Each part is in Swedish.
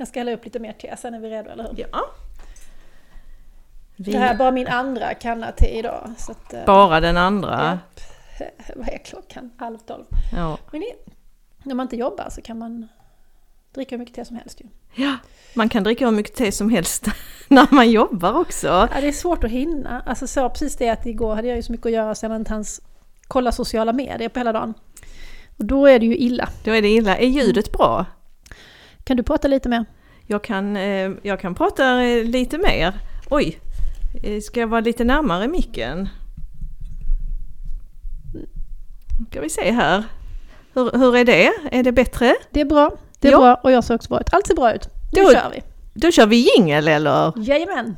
Jag ska hälla upp lite mer te, sen är vi redo, eller hur? Ja. Vi, Det här är bara min andra kanna te idag. Så att, eh, bara den andra. japp. Vad är klockan? Halv tolv. Ja. Men det, när man inte jobbar så kan man dricka hur mycket te som helst ju. ja. Man kan dricka hur mycket te som helst när man jobbar också. Ja, det är svårt att hinna. Alltså så precis det att igår hade jag ju så mycket att göra så jag inte hans kolla sociala medier på hela dagen. Och då är det ju illa. Då är det illa. Är ljudet bra? Kan du prata lite mer? Jag kan, eh, jag kan prata eh, lite mer. Oj, eh, ska jag vara lite närmare micken? Ska vi se här. Hur, hur är det? Är det bättre? Det är bra. Det är Ja. bra och jag ser också bra ut. Allt ser bra ut. Nu Då- kör vi! Då kör vi jingel eller? Jajamän!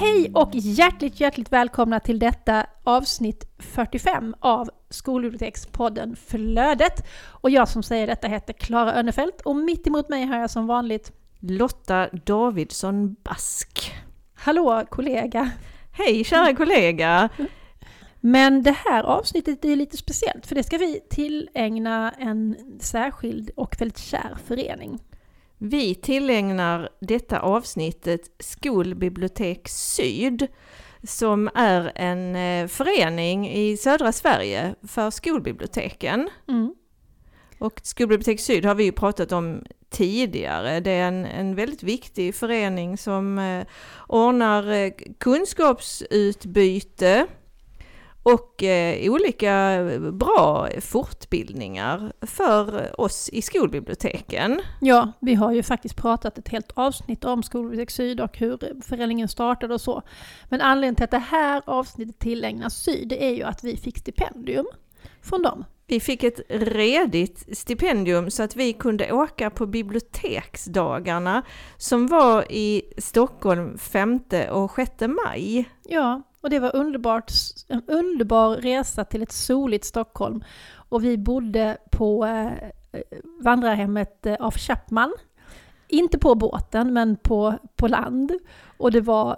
Hej och hjärtligt, hjärtligt välkomna till detta avsnitt 45 av Skolbibliotekspodden Flödet. Och jag som säger detta heter Klara Önnefelt och mitt emot mig har jag som vanligt Lotta Davidsson Bask. Hallå kollega! Hej kära kollega! Men det här avsnittet är lite speciellt för det ska vi tillägna en särskild och väldigt kär förening. Vi tillägnar detta avsnittet Skolbibliotek Syd som är en eh, förening i södra Sverige för skolbiblioteken. Mm. Och Skolbibliotek Syd har vi ju pratat om tidigare. Det är en, en väldigt viktig förening som eh, ordnar eh, kunskapsutbyte och eh, olika bra fortbildningar för oss i skolbiblioteken. Ja, vi har ju faktiskt pratat ett helt avsnitt om Skolbibliotek Syd och hur föreningen startade och så. Men anledningen till att det här avsnittet tillägnas Syd, det är ju att vi fick stipendium från dem. Vi fick ett redigt stipendium så att vi kunde åka på biblioteksdagarna som var i Stockholm 5 och 6 maj. Ja, och det var underbart, en underbar resa till ett soligt Stockholm. Och vi bodde på eh, vandrarhemmet eh, af Chapman. Inte på båten, men på, på land. Och det var,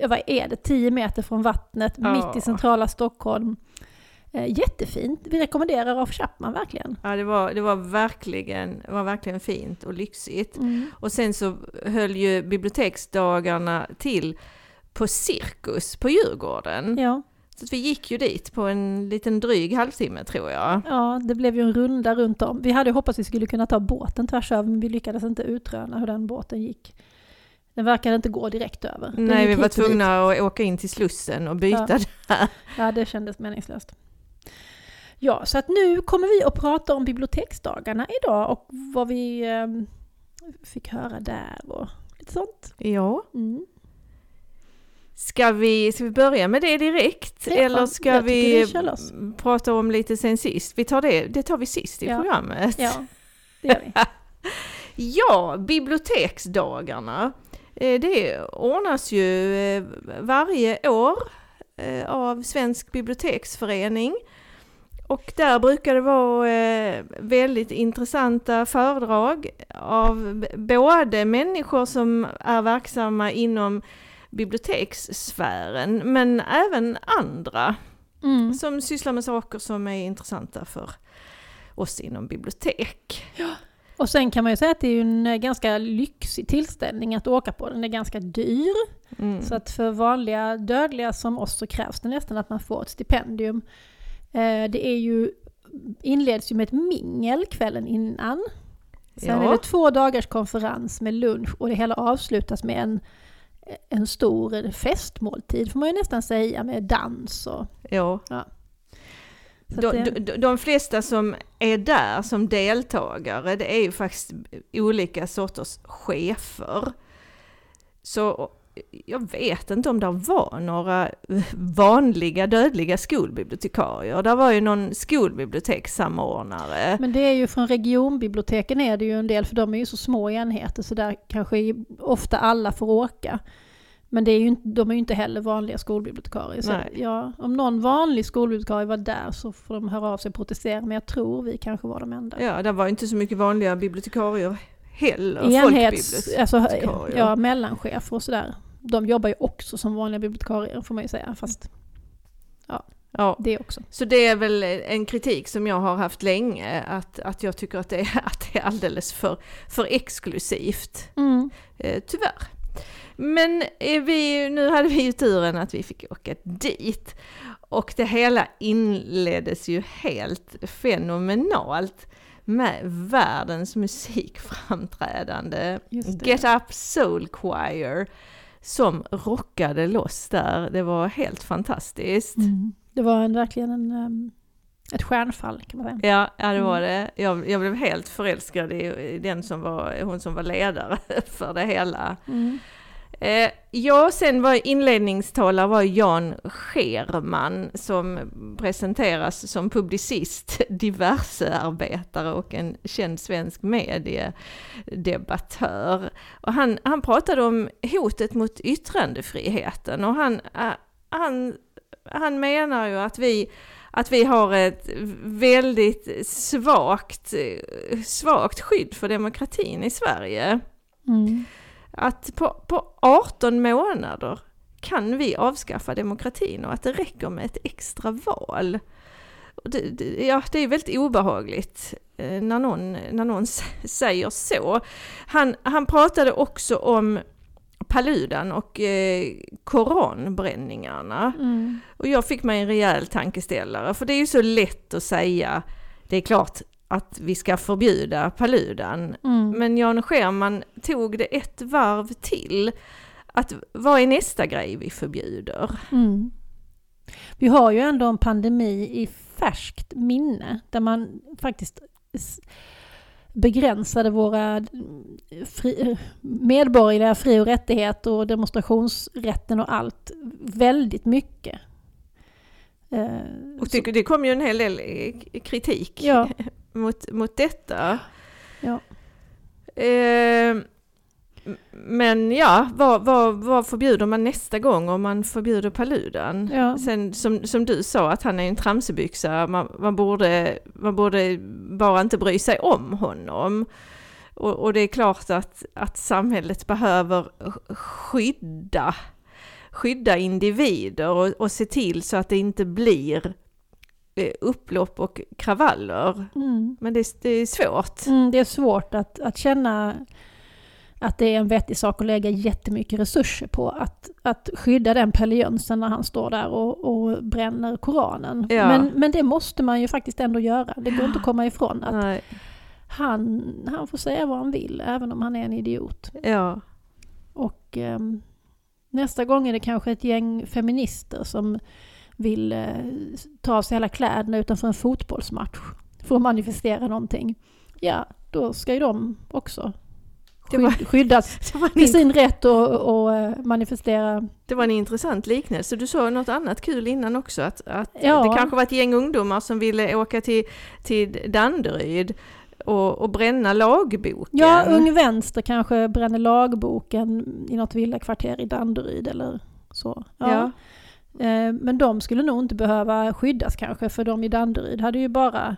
ja, vad är det, 10 meter från vattnet, Ja. mitt i centrala Stockholm. Eh, jättefint. Vi rekommenderar af Chapman verkligen. Ja, det var, det var, verkligen, var verkligen fint och lyxigt. Och sen så höll ju biblioteksdagarna till på Cirkus på Djurgården. Ja, Så vi gick ju dit på en liten dryg halvtimme tror jag. ja, det blev ju en runda runt om. Vi hade hoppats att vi skulle kunna ta båten tvärs över, men vi lyckades inte utröna hur den båten gick. Den verkade inte gå direkt över. Den Nej, vi var och dit. tvungna att åka in till Slussen och byta där. Ja, det kändes meningslöst. Ja, så att nu kommer vi att prata om biblioteksdagarna idag och vad vi eh, fick höra där och lite sånt. Ja. Mm. Ska vi, ska vi börja med det direkt? Ja, eller ska vi vi prata om lite sen sist? Vi tar det, det tar vi sist i Ja. programmet. Ja, det gör vi. Ja, biblioteksdagarna. Eh, Det ordnas ju eh, varje år eh, av Svensk biblioteksförening. Och där brukar det vara väldigt intressanta föredrag av både människor som är verksamma inom bibliotekssfären men även andra Mm. som sysslar med saker som är intressanta för oss inom bibliotek. Och sen kan man ju säga att det är en eh, ganska lyxig tillställning att åka på. Den är ganska dyr. Mm. Så att för vanliga dödliga som oss så krävs det nästan att man får ett stipendium. Eh, det är ju, inleds ju med ett mingel kvällen innan. Sen Ja. är det två dagars konferens med lunch och det hela avslutas med en, en stor festmåltid får man ju nästan säga med dans och... Ja. Så De, de, de flesta som är där som deltagare, det är ju faktiskt olika sorters chefer. Så jag vet inte om det var några vanliga dödliga skolbibliotekarier. Det var ju någon skolbibliotekssamordnare. men det är ju från regionbiblioteken är det ju en del för de är ju så små enheter så där kanske ofta alla får åka. Men det är ju, de är ju inte heller vanliga skolbibliotekarier. Så ja, om någon vanlig skolbibliotekarie var där så får de höra av sig och protestera. Men jag tror vi kanske var de enda. Ja, det var inte så mycket vanliga bibliotekarier heller. Enhets, alltså, ja, mellanchefer och sådär. De jobbar ju också som vanliga bibliotekarier får man ju säga. Fast Ja, det också. så det är väl en kritik som jag har haft länge, att, att jag tycker att det är, att det är alldeles för, för exklusivt. Mm. Eh, tyvärr. Men eh, vi, nu hade vi ju turen att vi fick åka dit. Och det hela inleddes ju helt fenomenalt med världens musikframträdande. Get Up Soul Choir som rockade loss där. Det var helt fantastiskt. Mm. Det var en, verkligen en, um, ett stjärnfall kan man säga. Ja, ja det var Mm. det. Jag, jag blev helt förälskad i, i den som var, hon som var ledare för det hela. Mm. Eh, ja, sen var inledningstalare var Jan Scherman som presenteras som publicist, diversearbetare och en känd svensk mediedebattör. Och han, han pratade om hotet mot yttrandefriheten och han, eh, han, han menar ju att vi att vi har ett väldigt svagt, svagt skydd för demokratin i Sverige Mm. att på, på 18 månader kan vi avskaffa demokratin och att det räcker med ett extra val. Det, det, ja, det är väldigt obehagligt eh, när någon, när någon säger så. Han, han pratade också om Paludan och eh, koranbränningarna. Mm. Och jag fick mig en rejäl tankeställare, för det är ju så lätt att säga, det är klart att vi ska förbjuda Paludan, Mm. men Jan Scherman tog det ett varv till. Att vad är nästa grej vi förbjuder? Mm. Vi har ju ändå en pandemi i färskt minne där man faktiskt begränsade våra fri, medborgerliga fri och rättigheter och demonstrationsrätten och allt väldigt mycket. Eh, Och det, det kom ju en hel del eh, kritik ja, mot, mot detta. ja. Eh, men ja, vad, vad, vad förbjuder man nästa gång om man förbjuder Paludan? Ja. Sen som, som du sa att han är en tramsebyxa, man, man, borde, man borde bara inte bry sig om honom. Och, och det är klart att, att samhället behöver skydda, skydda individer och, och se till så att det inte blir eh, upplopp och kravaller. Mm. Men det, det är svårt. Mm, det är svårt att, att känna att det är en vettig sak att lägga jättemycket resurser på att, att skydda den Pelle Jönsson när han står där och, och bränner Koranen. Ja. Men, men det måste man ju faktiskt ändå göra. Det går inte att komma ifrån att Nej. han, han får säga vad han vill, även om han är en idiot. Ja. Och ehm, nästa gång är det kanske ett gäng feminister som vill eh, ta av sig hela kläderna utanför en fotbollsmatch för att manifestera någonting. Ja, då ska ju de också var- skydd, skyddas till sin rätt att eh, manifestera. det var en intressant liknelse. Du sa något annat kul innan också, att, att Ja. det kanske var ett gäng ungdomar som ville åka till, till Danderyd och, och bränna lagboken. Ja, Ung Vänster kanske bränner lagboken i något villakvarter i Danderyd eller så. Ja. Ja. Eh, Men de skulle nog inte behöva skyddas kanske, för de i Danderyd hade ju bara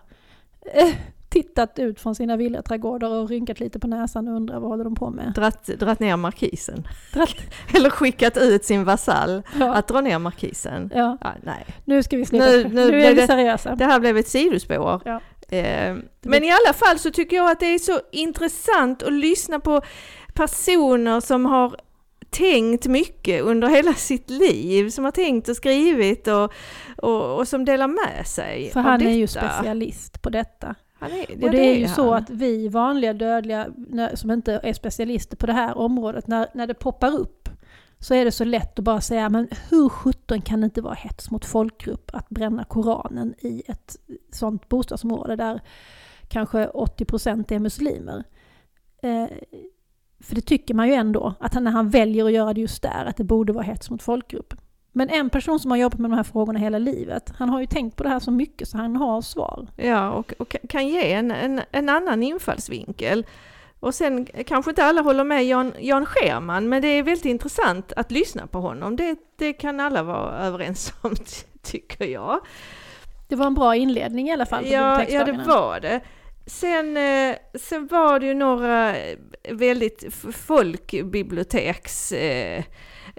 eh, tittat ut från sina villaträdgårdar och rynkat lite på näsan och undrat vad håller de på med. Dratt, dratt ner markisen. Dratt. Eller skickat ut sin vasall Ja, att dra ner markisen. ja. Ja, nej. nu ska vi sluta. Nu- Nu, nu är vi seriösa. Det här blev ett sidospår. Ja. Eh, men i alla fall så tycker jag att det är så intressant att lyssna på personer som har tänkt mycket under hela sitt liv, som har tänkt och skrivit och, och, och som delar med sig För han är ju specialist på detta. Han är, Och det är ju så att vi vanliga dödliga som inte är specialister på det här området, när, när det poppar upp så är det så lätt att bara säga men hur sjutton kan det inte vara hets mot folkgrupp att bränna Koranen i ett sånt bostadsområde där kanske 80% är muslimer. Eh, för det tycker man ju ändå, att när han väljer att göra det just där, att det borde vara hets mot folkgrupp. Men en person som har jobbat med de här frågorna hela livet, han har ju tänkt på det här så mycket så han har svar. Ja, och, och kan ge en, en, en annan infallsvinkel. Och sen kanske inte alla håller med Jan, Jan Scherman, men det är väldigt intressant att lyssna på honom. Det, det kan alla vara överens om, tycker jag. Det var en bra inledning i alla fall Ja, ja det var det. Sen, eh, sen var det ju några väldigt folkbiblioteks eh,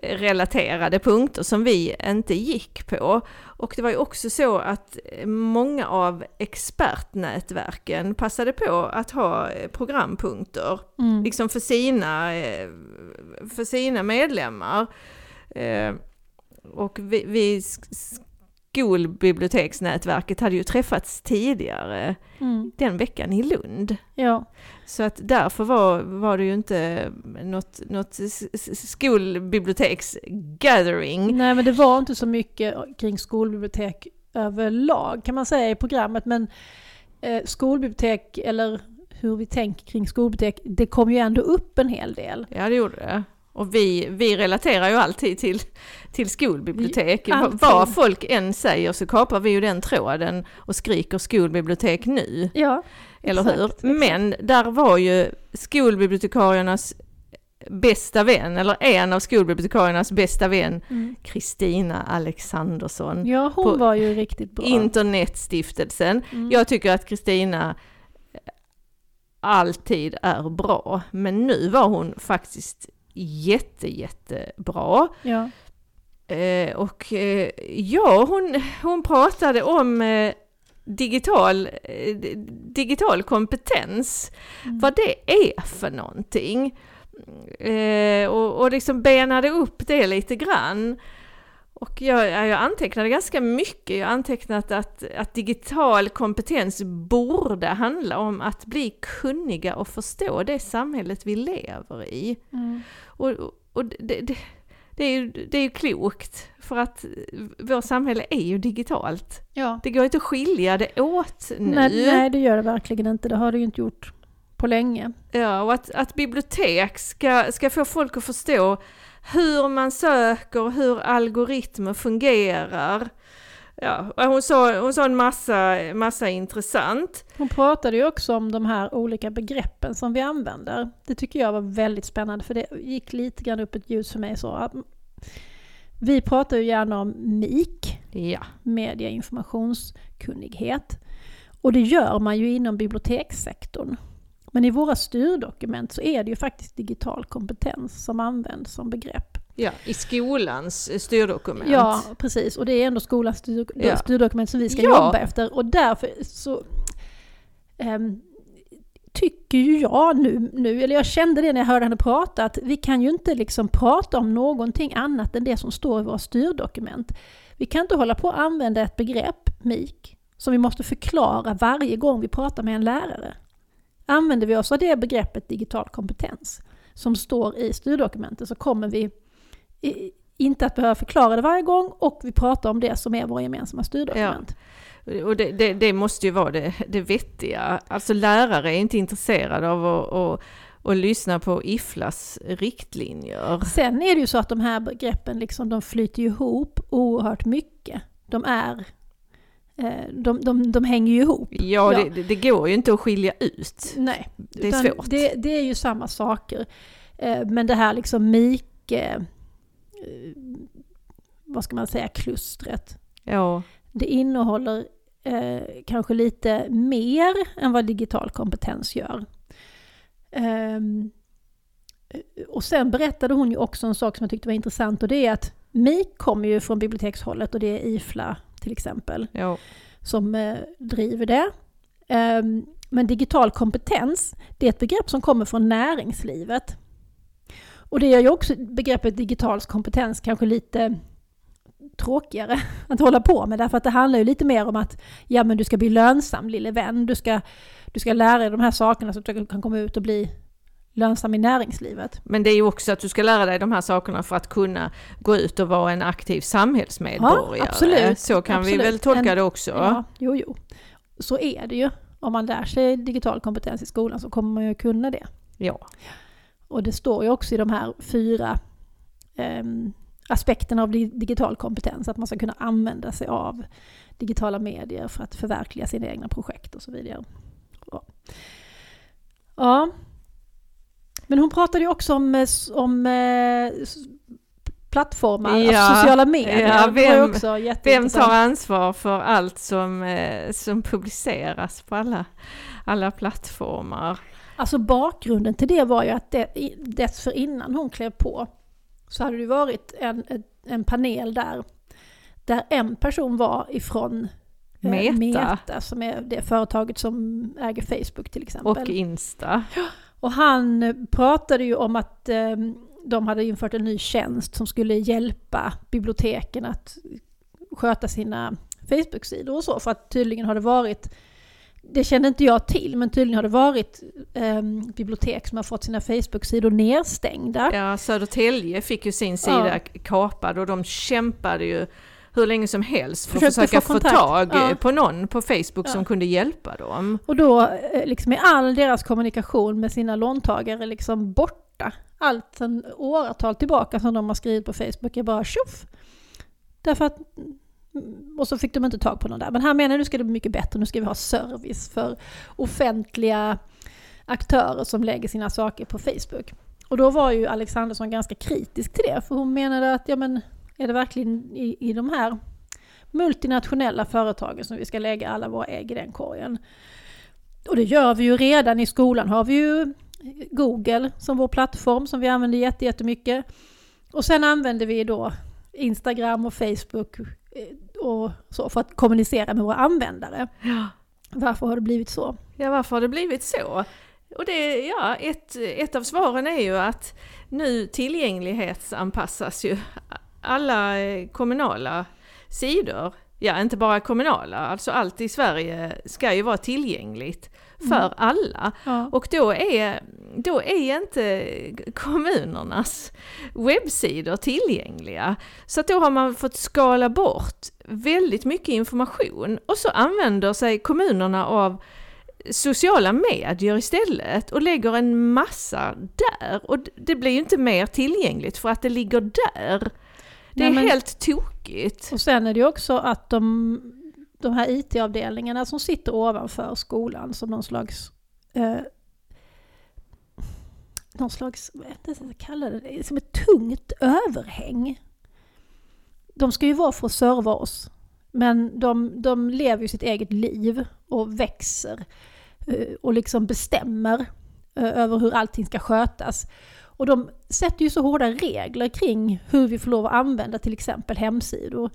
relaterade punkter som vi inte gick på. Och det var ju också så att många av expertnätverken passade på att ha programpunkter, mm. liksom för sina, eh, för sina medlemmar. Och vi, vi skolbiblioteksnätverket hade ju träffats tidigare mm. den veckan i Lund. Ja. Så att därför var, var det ju inte något, något skolbiblioteks-gathering. Nej men det var inte så mycket kring skolbibliotek överlag kan man säga i programmet men eh, skolbibliotek eller hur vi tänker kring skolbibliotek, det kom ju ändå upp en hel del. Ja det gjorde det. Och vi, vi relaterar ju alltid till, till skolbibliotek. Alltid. Vad folk än säger så kapar vi ju den tråden och skriker skolbibliotek nu. Ja, Eller exakt, hur? Exakt. Men där var ju skolbibliotekariernas bästa vän, eller en av skolbibliotekariernas bästa vän, mm. Kristina mm. Alexandersson. Ja, hon var ju riktigt bra. Internetstiftelsen. Mm. Jag tycker att Kristina alltid är bra, men nu var hon faktiskt jätte, jättebra. Ja. Eh, och eh, ja, hon, hon pratade om eh, digital, eh, digital kompetens, mm. vad det är för någonting. Eh, och, och liksom benade upp det lite grann. Och jag, jag antecknade ganska mycket. Jag antecknat att, att digital kompetens borde handla om att bli kunniga och förstå det samhället vi lever i. Mm. Och, och det, det, det, är ju, det är ju klokt, för att vårt samhälle är ju digitalt. Ja. Det går inte att skilja det åt nu. Nej, nej, det gör det verkligen inte. Det har det ju inte gjort på länge. Ja, och att, att bibliotek ska, ska få folk att förstå hur man söker, hur algoritmer fungerar. Ja, hon sa, hon sa en massa, massa intressant. Hon pratade ju också om de här olika begreppen som vi använder. Det tycker jag var väldigt spännande för det gick lite grann upp ett ljus för mig. Så vi pratar ju gärna om MIK, ja. media informationskunnighet. Och det gör man ju inom bibliotekssektorn. Men i våra styrdokument så är det ju faktiskt digital kompetens som används som begrepp. Ja, i skolans styrdokument. Ja, precis. Och det är ändå skolans ja. styrdokument som vi ska ja. jobba efter. Och därför så um, tycker ju jag nu, nu, eller jag kände det när jag hörde henne prata, att vi kan ju inte liksom prata om någonting annat än det som står i våra styrdokument. Vi kan inte hålla på att använda ett begrepp, MIK, som vi måste förklara varje gång vi pratar med en lärare. Använder vi oss av det begreppet digital kompetens som står i styrdokumentet så kommer vi inte att behöva förklara det varje gång och vi pratar om det som är våra gemensamma styrdokument. Ja. Och det, det, det, måste ju vara det, det vettiga. Alltså lärare är inte intresserade av att, att, att lyssna på IFLAs riktlinjer. Sen är det ju så att de här begreppen liksom, de flyter ihop oerhört mycket. De är de, de, de hänger ju ihop. Ja, ja. Det, det, går ju inte att skilja ut. Nej, det är svårt. Det, det, är ju samma saker. Eh, men det här liksom Mike, eh, vad ska man säga, klustret. Ja. Det innehåller eh, kanske lite mer än vad digital kompetens gör. Eh, och sen berättade hon ju också en sak som jag tyckte var intressant och det är att MIK kommer ju från bibliotekshållet och det är IFLA till exempel, jo. som eh, driver det. Um, men digital kompetens, det är ett begrepp som kommer från näringslivet. Och det gör ju också begreppet digital kompetens kanske lite tråkigare att hålla på med, därför att det handlar ju lite mer om att ja, men du ska bli lönsam lille vän, du ska, du ska lära dig de här sakerna så att du kan komma ut och bli lönsam i näringslivet. Men det är ju också att du ska lära dig de här sakerna för att kunna gå ut och vara en aktiv samhällsmedborgare. Ja, absolut. Så kan absolut. vi väl tolka en, det också? Ja, jo, jo. Så är det ju. Om man lär sig digital kompetens i skolan så kommer man ju kunna det. Ja. Och det står ju också i de här fyra eh, aspekterna av digital kompetens, att man ska kunna använda sig av digitala medier för att förverkliga sina egna projekt och så vidare. Ja. Men hon pratade ju också om, eh, om eh, plattformar, Ja, alltså sociala medier. ja, vem- också Vem tar ansvar för allt som, eh, som publiceras på alla, alla plattformar? Alltså bakgrunden till det var ju att det, dessförinnan hon klev på så hade det varit en, en- panel där, där en person var ifrån Meta. Meta som är det företaget som äger Facebook till exempel. Och Insta. Och han pratade ju om att eh, de hade infört en ny tjänst som skulle hjälpa biblioteken att sköta sina Facebook-sidor och så. För att tydligen har det varit, det kände inte jag till, men tydligen har det varit eh, bibliotek som har fått sina Facebook-sidor nedstängda. Ja, Södertälje fick ju sin sida kapad och de kämpade ju hur länge som helst för att Försökte försöka få få, tag Ja. på någon på Facebook Ja. som kunde hjälpa dem. Och då, eh, liksom är all deras kommunikation med sina låntagare liksom borta. Allt sedan åratal tillbaka som de har skrivit på Facebook är bara tjoff. Därför att, mm, och så fick de inte tag på någon där. Men här menar jag, nu ska det bli mycket bättre, nu ska vi ha service för offentliga aktörer som lägger sina saker på Facebook. Och då var ju Alexandersson ganska kritisk till det, för hon menade att, ja men, är det verkligen i, i de här multinationella företagen som vi ska lägga alla våra ägg i den korgen? Och det gör vi ju redan i skolan, har vi ju Google som vår plattform som vi använder jätte- jättemycket. Och sen använder vi då Instagram och Facebook eh, och så för att kommunicera med våra användare. Ja. Varför har det blivit så? Ja, varför har det blivit så? Och det, ja, ett, ett av svaren är ju att nu tillgänglighetsanpassas ju alla eh, kommunala sidor. Ja, inte bara kommunala, alltså allt i Sverige ska ju vara tillgängligt för Mm. alla. Ja. Och då är, då är inte kommunernas webbsidor tillgängliga. Så då har man fått skala bort väldigt mycket information och så använder sig kommunerna av sociala medier istället och lägger en massa där. Och det blir ju inte mer tillgängligt för att det ligger där. Det Nej, är men- helt tokigt. Och sen är det ju också att de, de här IT-avdelningarna som sitter ovanför skolan som någon slags eh, någon slags, vad jag ska kalla det, som ett tungt överhäng. De ska ju vara för att serva oss. Men de, de lever ju sitt eget liv och växer eh, och liksom bestämmer eh, över hur allting ska skötas. Och de sätter ju så hårda regler kring hur vi får lov att använda till exempel hemsidor.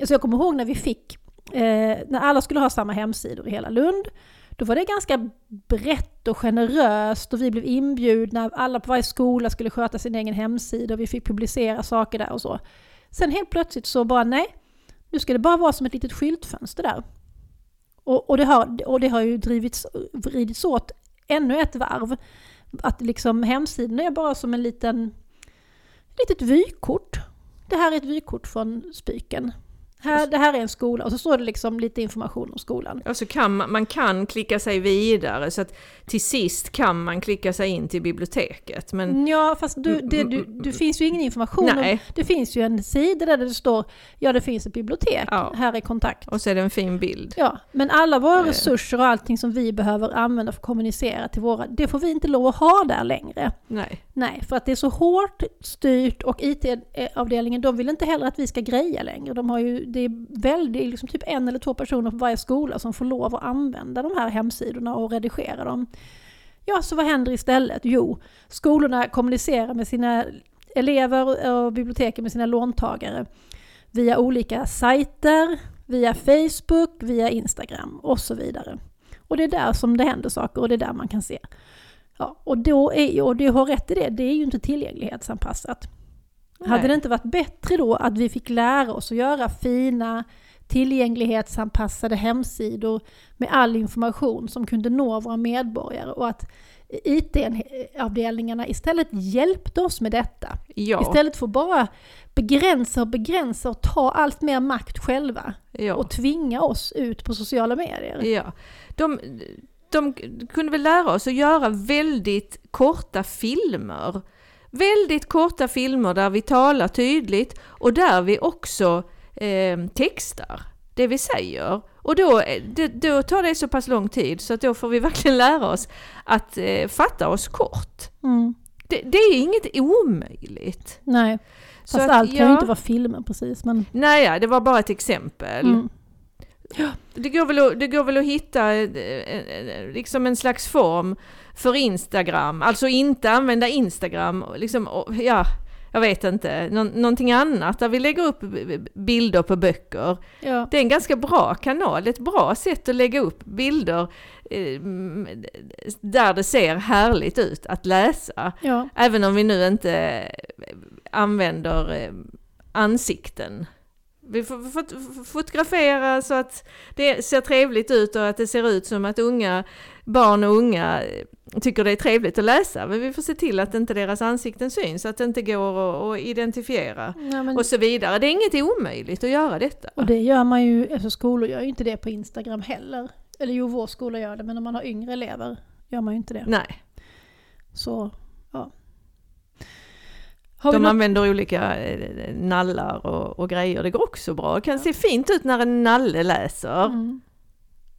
Alltså jag kommer ihåg när vi fick, eh, när alla skulle ha samma hemsidor i hela Lund, då var det ganska brett och generöst och vi blev inbjudna, alla på varje skola skulle sköta sin egen hemsida och vi fick publicera saker där och så. Sen helt plötsligt så bara nej, nu ska det bara vara som ett litet skyltfönster där. Och, och, det, har, och det har ju drivits, vridits åt ännu ett varv. Att liksom hemsidan är bara som en liten, litet vykort. Det här är ett vykort från Spyken. Här, det här är en skola och så står det liksom lite information om skolan. Och så kan man, man kan klicka sig vidare så att till sist kan man klicka sig in till biblioteket. Men Ja, fast du, det, du, det finns ju ingen information. om- nej, Det finns ju en sida där det står ja det finns ett bibliotek, Ja. här är kontakt. och så är det en fin bild. Ja, men alla våra Eh. resurser och allting som vi behöver använda för att kommunicera till våra, det får vi inte lov att ha där längre. Nej. Nej, för att det är så hårt styrt och IT-avdelningen de vill inte heller att vi ska greja längre. De har ju, det är väldigt, liksom typ en eller två personer på varje skola som får lov att använda de här hemsidorna och redigera dem. Ja, så vad händer istället? Jo, skolorna kommunicerar med sina elever och biblioteken med sina låntagare via olika sajter, via Facebook, via Instagram och så vidare. Och det är där som det händer saker och det är där man kan se. Ja, och, då är, och du har rätt i det, det är ju inte tillgänglighetsanpassat. Hade Nej. det inte varit bättre då att vi fick lära oss att göra fina tillgänglighetsanpassade hemsidor med all information som kunde nå våra medborgare och att IT-avdelningarna istället hjälpte oss med detta. Ja, Istället för att bara begränsa och begränsa och ta allt mer makt själva ja. och tvinga oss ut på sociala medier. Ja, de, de kunde väl lära oss att göra väldigt korta filmer. Väldigt korta filmer där vi talar tydligt och där vi också eh, textar det vi säger. Och då, eh, det, då tar det så pass lång tid så att då får vi verkligen lära oss att eh, fatta oss kort. Mm. Det, det är inget omöjligt. Nej, Så fast att, allt kan ja. ju inte vara filmer precis. Men, Nej, ja, det var bara ett exempel. mm. Det, går väl att, det går väl att hitta eh, eh, liksom en slags form för Instagram, alltså inte använda Instagram, liksom, och- ja, jag vet inte, Nå, någonting annat där vi lägger upp bilder på böcker. ja. Det är en ganska bra kanal, ett bra sätt att lägga upp bilder eh, där det ser härligt ut att läsa. ja. Även om vi nu inte eh, använder eh, ansikten. Vi får fotografera så att det ser trevligt ut och att det ser ut som att unga barn och unga eh, tycker det är trevligt att läsa. Men vi får se till att inte deras ansikten syns, att det inte går att, att identifiera Ja, men, och så vidare. Det är inget omöjligt att göra detta. och det gör man ju, alltså skolor gör ju inte det på Instagram heller. Eller jo, vår skola gör det, men om man har yngre elever gör man ju inte det. Nej, Så, ja. Har de något? använder olika eh, nallar och, och grejer. Det går också bra. Det kan se fint ut när en nalle läser. Mm.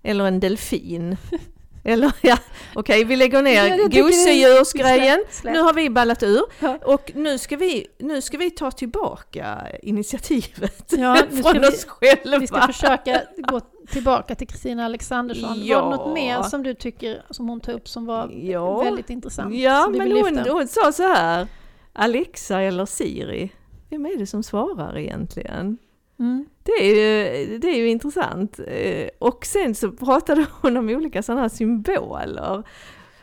Eller en delfin. Eller ja, okej vi lägger ner gosedjursgrejen. Nu har vi ballat ur Ja. och nu ska vi, nu ska vi ta tillbaka initiativet Ja, från vi- oss själva. Vi ska försöka gå tillbaka till Kristina Alexandersson. Var Ja. det något mer som du tycker, som hon tog upp, som var Ja. väldigt intressant? Ja, men hon, hon sa så här, Alexa eller Siri, vem är det som svarar egentligen? Mm. Det är ju, det är ju intressant. Eh, Och sen så pratade hon om olika sådana här symboler.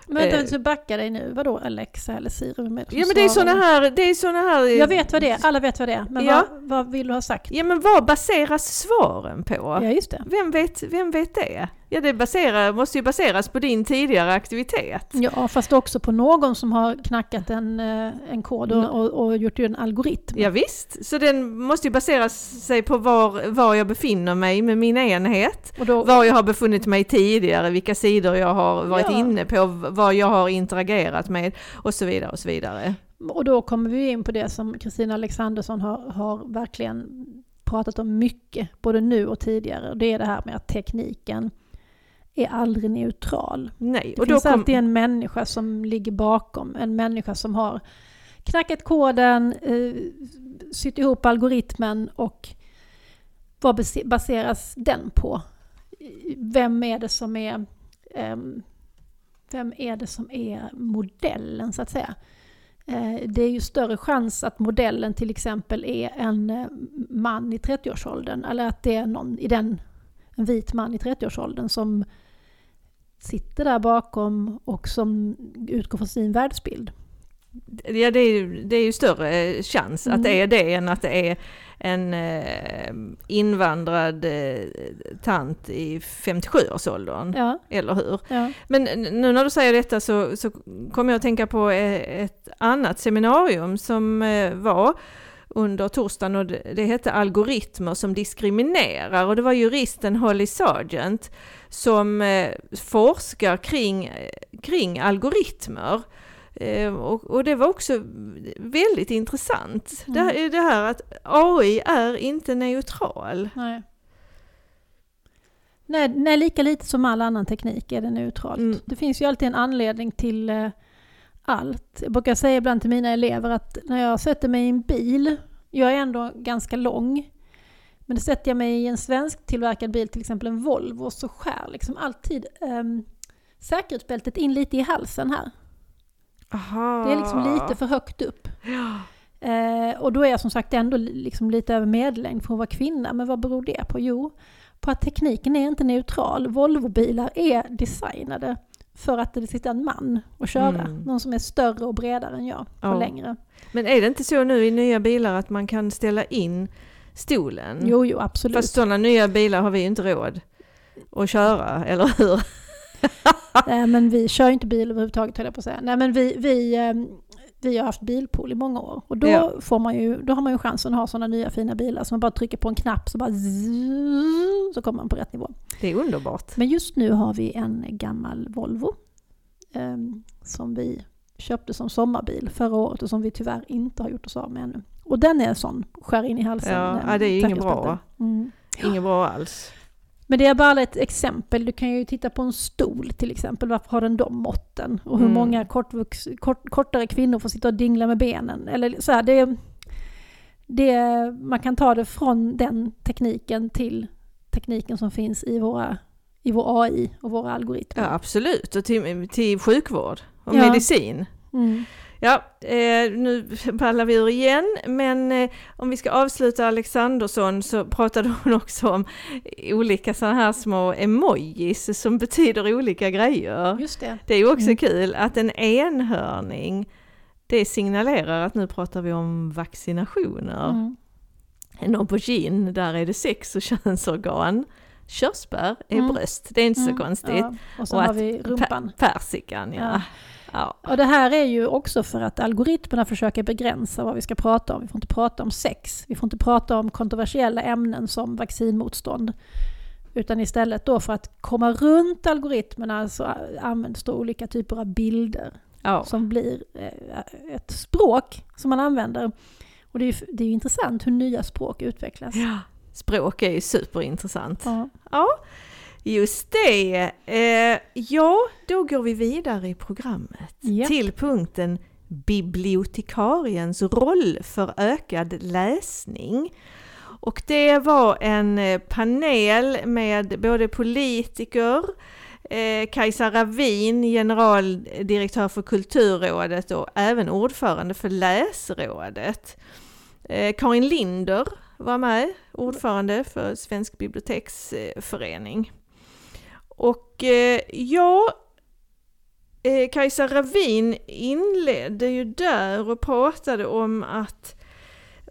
Men vänta, Eh. så backa dig nu. Vadå Alexa eller Siri? Vem är det som Ja men det är såna här, det är såna här... Jag vet vad det är, alla vet vad det är. Men Ja. vad, vad vill du ha sagt? Ja men vad baseras svaren på? Ja, just det. Vem vet, vem vet det? Ja det baserar, måste ju baseras på din tidigare aktivitet. Ja, fast också på någon som har knackat en, eh, en kod och, och, och gjort en algoritm. Ja, visst, så den måste ju basera sig på var, var jag befinner mig med min enhet. Då, Var jag har befunnit mig tidigare, vilka sidor jag har varit Ja. inne på, vad jag har interagerat med och så vidare och så vidare. och då kommer vi in på det som Kristina Alexandersson har, har verkligen pratat om mycket, både nu och tidigare. Det är det här med att tekniken är aldrig neutral. Nej, Det finns kom, alltid en människa som ligger bakom, en människa som har knackat koden, eh, sytt ihop algoritmen och vad base- baseras den på? Vem är det som är ehm, vem är det som är modellen så att säga? Eh, Det är ju större chans att modellen till exempel är en eh, man i 30-årsåldern eller att det är någon i den, en vit man i 30-årsåldern som sitter där bakom och som utgår från sin världsbild. ja, det, är, ju- det är ju större chans Mm. att det är det än att det är en eh, invandrad eh, tant i 57-årsåldern. Ja, Eller hur? ja. Men nu när du säger detta så, så kommer jag att tänka på eh, ett annat seminarium som eh, var under torsdagen och det, det hette algoritmer som diskriminerar och det var juristen Holly Sargent som eh, forskar kring, kring algoritmer. Eh, och, och det var också väldigt intressant. Det, här- det här att AI är inte neutral. Nej. Nej, nej, lika lite som all annan teknik är det neutralt. Mm. Det finns ju alltid en anledning till eh, allt. Jag brukar säga ibland till mina elever att när jag sätter mig i en bil, jag är ändå ganska lång, men sätter jag mig i en svensk tillverkad bil, till exempel en Volvo, så skär liksom alltid um, säkerhetsbältet in lite i halsen här. Aha. Det är liksom lite för högt upp. Ja. Eh, och då är jag som sagt ändå li- liksom lite över medellängd för att vara kvinna. Men vad beror det på? Jo, på att tekniken är inte neutral. Volvobilar är designade för att det sitter en man och köra. Mm. Någon som är större och bredare än jag och Ja. längre. Men är det inte så nu i nya bilar att man kan ställa in stolen? Jo, jo, absolut. Fast sådana nya bilar har vi ju inte råd att köra, eller hur? Nej, men vi kör ju inte bil överhuvudtaget höll jag på att säga. Nej, men vi, vi, ehm, vi har haft bilpool i många år. Och då, Ja. får man ju, då har man ju chansen att ha sådana nya fina bilar. Så man bara trycker på en knapp så bara zzz, så kommer man på rätt nivå. Det är underbart. Men just nu har vi en gammal Volvo ehm, som vi köpte som sommarbil förra året och som vi tyvärr inte har gjort oss av med ännu. Och den är sån, skär in i halsen. Ja, ja, det är inget bra. Mm. Inget bra alls. Men det är bara ett exempel. Du kan ju titta på en stol till exempel. Varför har den de måtten? Och hur Mm. många kortvux, kort, kortare kvinnor får sitta och dingla med benen? Eller så här, det, det, man kan ta det från den tekniken till tekniken som finns i, våra, i vår AI och våra algoritmer. Ja, absolut. Och till, till sjukvård och Ja. medicin. Mm. Ja, eh, nu ballar vi ur igen, men eh, om vi ska avsluta Alexandersson så pratade hon också om olika sådana här små emojis som betyder olika grejer. Just det. Det är ju också Mm. kul att en enhörning, det signalerar att nu pratar vi om vaccinationer. Mm. En aubergine, där är det sex och könsorgan. Körsbär är Mm. bröst, det är inte så Mm. konstigt. Ja. Och Och har att vi rumpan. Persikan, ja. Ja. Ja. Och det här är ju också för att algoritmerna försöker begränsa vad vi ska prata om. Vi får inte prata om sex, vi får inte prata om kontroversiella ämnen som vaccinmotstånd. Utan istället då för att komma runt algoritmerna så används då olika typer av bilder ja. som blir eh, ett språk som man använder. Och det är ju det är ju intressant hur nya språk utvecklas. Ja, språk är ju superintressant. Ja. Ja, just det. Eh, ja, då går vi vidare i programmet Ja. till punkten bibliotekariens roll för ökad läsning. Och det var en eh, panel med både politiker, eh, Kajsa Ravin, generaldirektör för Kulturrådet och även ordförande för Läsrådet. Eh, Karin Linder var med, ordförande för Svensk biblioteksförening. Och eh, ja, eh, Kajsa Ravin inledde ju där och pratade om att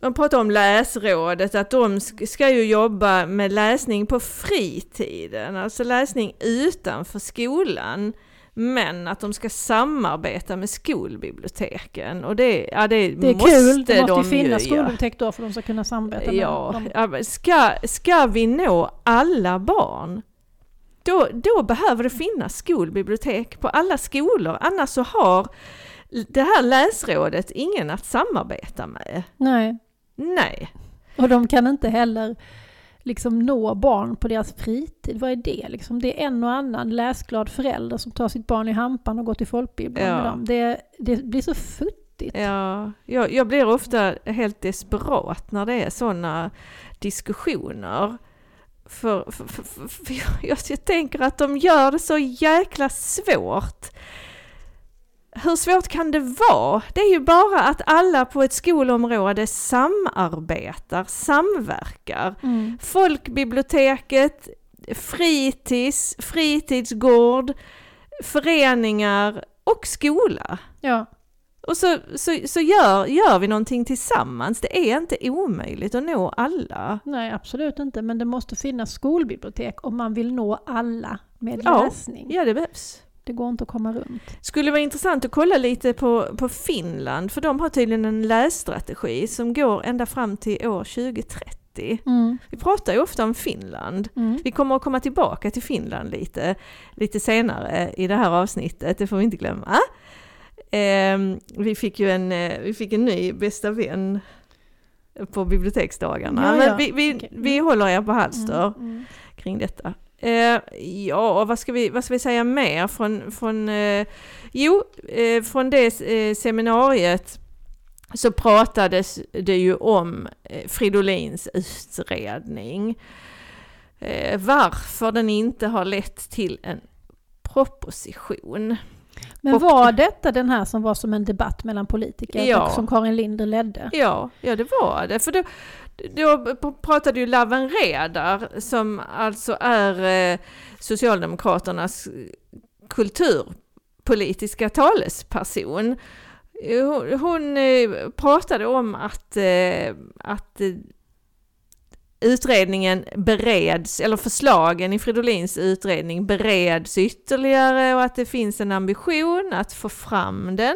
de pratade om läsrådet, att de sk- ska ju jobba med läsning på fritiden, alltså läsning utanför skolan. Men att de ska samarbeta med skolbiblioteken och det, ja, det, Det är måste kul, det måste de ju finnas ju göra. skolbibliotek då för att de ska kunna samarbeta med Ja, dem. ska, ska vi nå alla barn, då, då behöver det finnas skolbibliotek på alla skolor, annars så har det här läsrådet ingen att samarbeta med. Nej, Nej, och de kan inte heller liksom nå barn på deras fritid. Vad är det? Liksom, det är en och annan läsglad förälder som tar sitt barn i hampan och går till folkbiblioteket Ja. med dem. Det, det blir så futtigt. ja, jag, jag blir ofta helt desperat när det är sådana diskussioner. För, för, för, för, jag, jag tänker att de gör det så jäkla svårt. Hur svårt kan det vara? Det är ju bara att alla på ett skolområde samarbetar, samverkar. Mm. Folkbiblioteket, fritids, fritidsgård, föreningar och skola. Ja, Och så, så, så gör, gör vi någonting tillsammans. Det är inte omöjligt att nå alla. nej absolut inte. Men det måste finnas skolbibliotek om man vill nå alla med Ja, läsning. Ja, det behövs. Det går inte att komma runt. Skulle vara intressant att kolla lite på, på Finland, för de har tydligen en lässtrategi som går ända fram till år 2030. Mm. Vi pratar ju ofta om Finland. Mm. Vi kommer att komma tillbaka till Finland lite, lite senare i det här avsnittet, det får vi inte glömma. Ehm, vi, fick ju en, eh, vi fick en ny bästa vän på biblioteksdagarna. Ja, Men ja. vi, vi, Okej. vi håller er på halster Mm. Mm. kring detta. Eh, ja, vad ska, vi, vad ska vi säga mer från, från eh, jo, eh, från det eh, seminariet så pratades det ju om eh, Fridolins utredning. Varför den inte har lett till en proposition. Men Och- var detta den här som var som en debatt mellan politiker Ja. och som Karin Linder ledde? Ja, ja det var det. För då, då pratade ju Laven Redar som alltså är eh, Socialdemokraternas kulturpolitiska talesperson. Hon, hon eh, pratade om att, eh, att eh, utredningen bereds, eller förslagen i Fridolins utredning bereds ytterligare och att det finns en ambition att få fram den,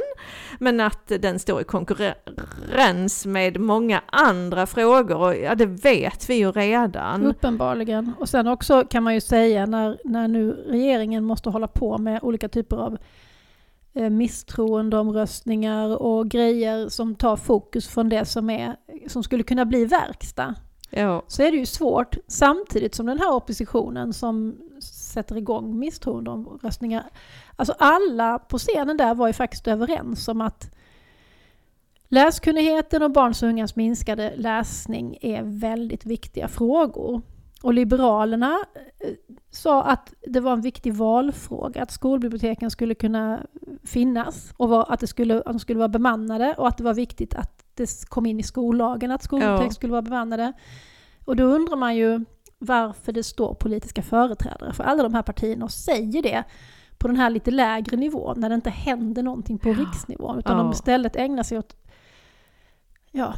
men att den står i konkurrens med många andra frågor och ja, det vet vi ju redan. Uppenbarligen. Och sen också kan man ju säga när, när nu regeringen måste hålla på med olika typer av eh, misstroendeomröstningar och grejer som tar fokus från det som, är, som skulle kunna bli verkstad. Ja. så är det ju svårt samtidigt som den här oppositionen som sätter igång misstroendeomröstningar. Alltså alla på scenen där var ju faktiskt överens om att läskunnigheten och barns och ungas minskade läsning är väldigt viktiga frågor. Och Liberalerna eh, sa att det var en viktig valfråga att skolbiblioteken skulle kunna finnas och att, det skulle, att de skulle vara bemannade och att det var viktigt att det kom in i skollagen att skolbibliotek Ja. skulle vara bemannade. Och då undrar man ju varför det står politiska företrädare för alla de här partierna och säger det på den här lite lägre nivån när det inte händer någonting på riksnivån utan Ja. de istället ägnar sig åt ja,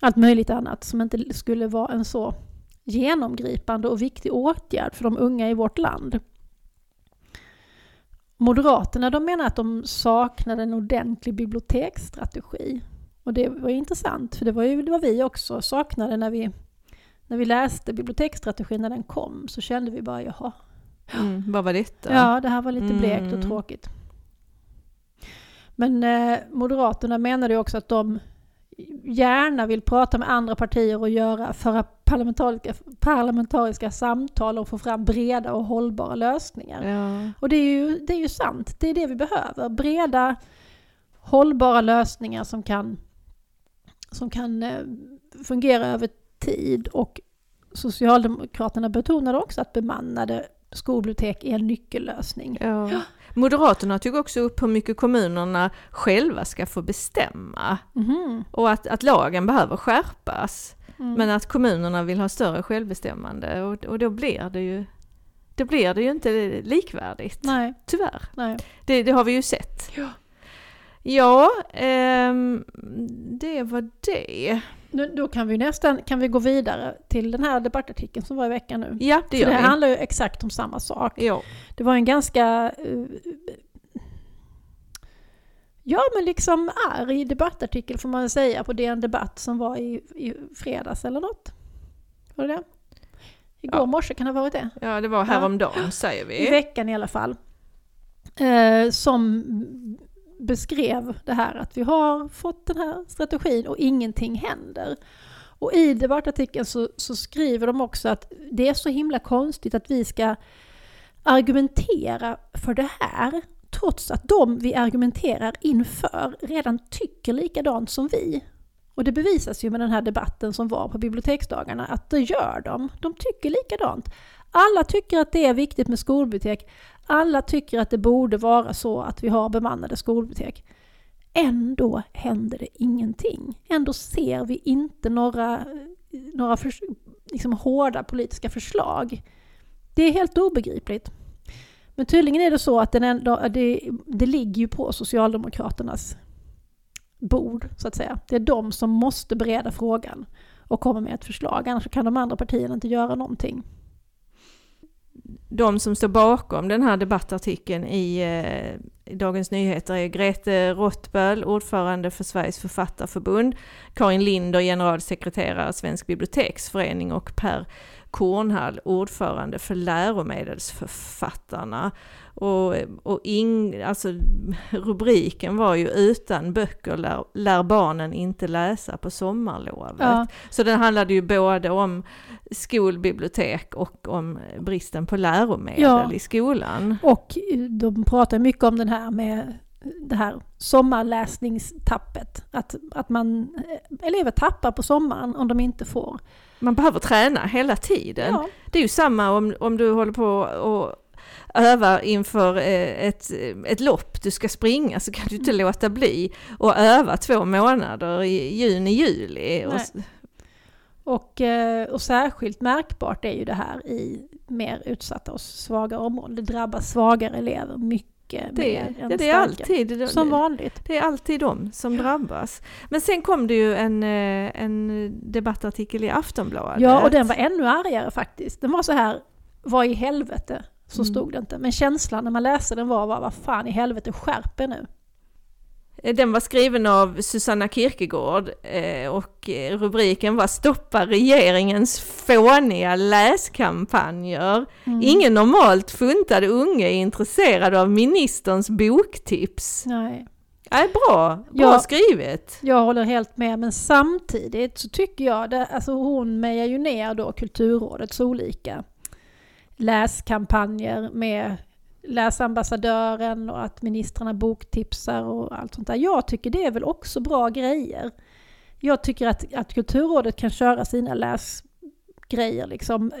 allt möjligt annat som inte skulle vara en så genomgripande och viktig åtgärd för de unga i vårt land. Moderaterna de menar att de saknar en ordentlig biblioteksstrategi. Och det var intressant, för det var ju var vi också saknade när vi, när vi läste biblioteksstrategin när den kom. Så kände vi bara, jaha, Mm, vad var detta? Ja, det här var lite blekt och Mm. tråkigt. Men eh, Moderaterna menade ju också att de gärna vill prata med andra partier och göra, föra parlamentariska, parlamentariska samtal och få fram breda och hållbara lösningar. Ja. Och det är, ju, det är ju sant, det är det vi behöver. Breda, hållbara lösningar som kan, som kan eh, fungera över tid. Och Socialdemokraterna betonade också att bemannade skolbibliotek är en nyckellösning. Ja. Moderaterna tog också upp hur mycket kommunerna själva ska få bestämma Mhm. och att, att lagen behöver skärpas. Mm. Men att kommunerna vill ha större självbestämmande och, och då blir det ju då blir det ju inte likvärdigt. Nej, Tyvärr. nej. Det, det har vi ju sett. Ja. Ja, ehm, det var det. Nu, då kan vi nästan kan vi gå vidare till den här debattartikeln som var i veckan nu. Ja, det För gör det vi. handlar ju exakt om samma sak. Ja. Det var en ganska... eh, ja, men liksom arg debattartikel får man säga på DN Debatt som var i, i fredags eller något. Var det det? Igår Ja. morse kan det ha varit det. ja, det var häromdagen säger I vi. veckan i alla fall. Eh, som beskrev det här att vi har fått den här strategin och ingenting händer. Och i debattartikeln så, så skriver de också att det är så himla konstigt att vi ska argumentera för det här trots att de vi argumenterar inför redan tycker likadant som vi. Och det bevisas ju med den här debatten som var på biblioteksdagarna att det gör de. De tycker likadant. Alla tycker att det är viktigt med skolbibliotek. Alla tycker att det borde vara så att vi har bemannade skolbibliotek. Ändå händer det ingenting. Ändå ser vi inte några, några för, liksom hårda politiska förslag. Det är helt obegripligt. Men tydligen är det så att den ändå, det, det ligger ju på Socialdemokraternas bord, så att säga. Det är de som måste bereda frågan och komma med ett förslag, annars kan de andra partierna inte göra någonting. De som står bakom den här debattartikeln i, eh, Dagens Nyheter är Grete Rottböll, ordförande för Sveriges författarförbund, Karin Linder, generalsekreterare Svensk biblioteksförening och Per Kornhall, ordförande för läromedelsförfattarna. Och, och ing, alltså, rubriken var ju utan böcker lär, lär barnen inte läsa på sommarlovet. Ja. Så den handlade ju både om skolbibliotek och om bristen på läromedel Ja. i skolan. Och de pratar mycket om den här med det här sommarläsningstappet. Att, att man, elever tappar på sommaren om de inte får. Man behöver träna hela tiden. Ja, Det är ju samma om, om du håller på och övar inför eh, ett, ett lopp du ska springa så kan du inte låta bli att öva två månader i juni, juli. Och, och, eh, och särskilt märkbart är ju det här i mer utsatta och svaga områden. Det drabbar svagare elever mycket det, mer än det är starkare. alltid Som vanligt. det är alltid de som drabbas. Men sen kom det ju en, eh, en debattartikel i Aftonbladet. Ja, och den var ännu argare faktiskt. Den var så här, vad i helvete? Så Mm. stod det inte. Men känslan när man läste den var, var vad fan i helvete, skärp er nu. Eh, Den var skriven av Susanna Kierkegaard eh, och eh, rubriken var Stoppa regeringens fåniga läskampanjer. Mm. Ingen normalt funtad unge är intresserad av ministerns boktips. Nej. Ja, bra, bra Ja. skrivet. Jag håller helt med, men samtidigt så tycker jag, det, alltså hon mejar ju ner då Kulturrådets olika läskampanjer med läsambassadören och att ministrarna boktipsar och allt sånt där. Jag tycker det är väl också bra grejer. Jag tycker att, att Kulturrådet kan köra sina läsgrejer liksom.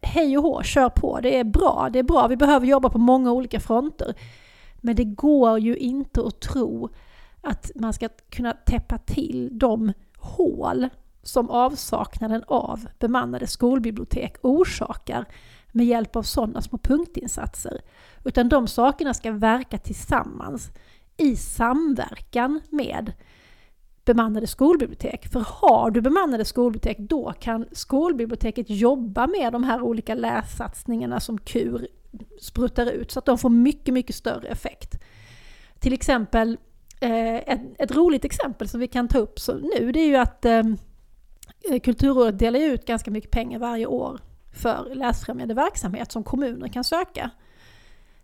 Hej och hå, kör på. Det är bra, det är bra. Vi behöver jobba på många olika fronter. Men det går ju inte att tro att man ska kunna täppa till de hål som avsaknaden av bemannade skolbibliotek orsakar med hjälp av sådana små punktinsatser. Utan de sakerna ska verka tillsammans i samverkan med bemannade skolbibliotek. För har du bemannade skolbibliotek då kan skolbiblioteket jobba med de här olika lässatsningarna som KUR spruttar ut så att de får mycket, mycket större effekt. Till exempel, eh, ett, ett roligt exempel som vi kan ta upp nu det är ju att eh, Kulturrådet delar ut ganska mycket pengar varje år för läsfrämjande verksamhet som kommuner kan söka.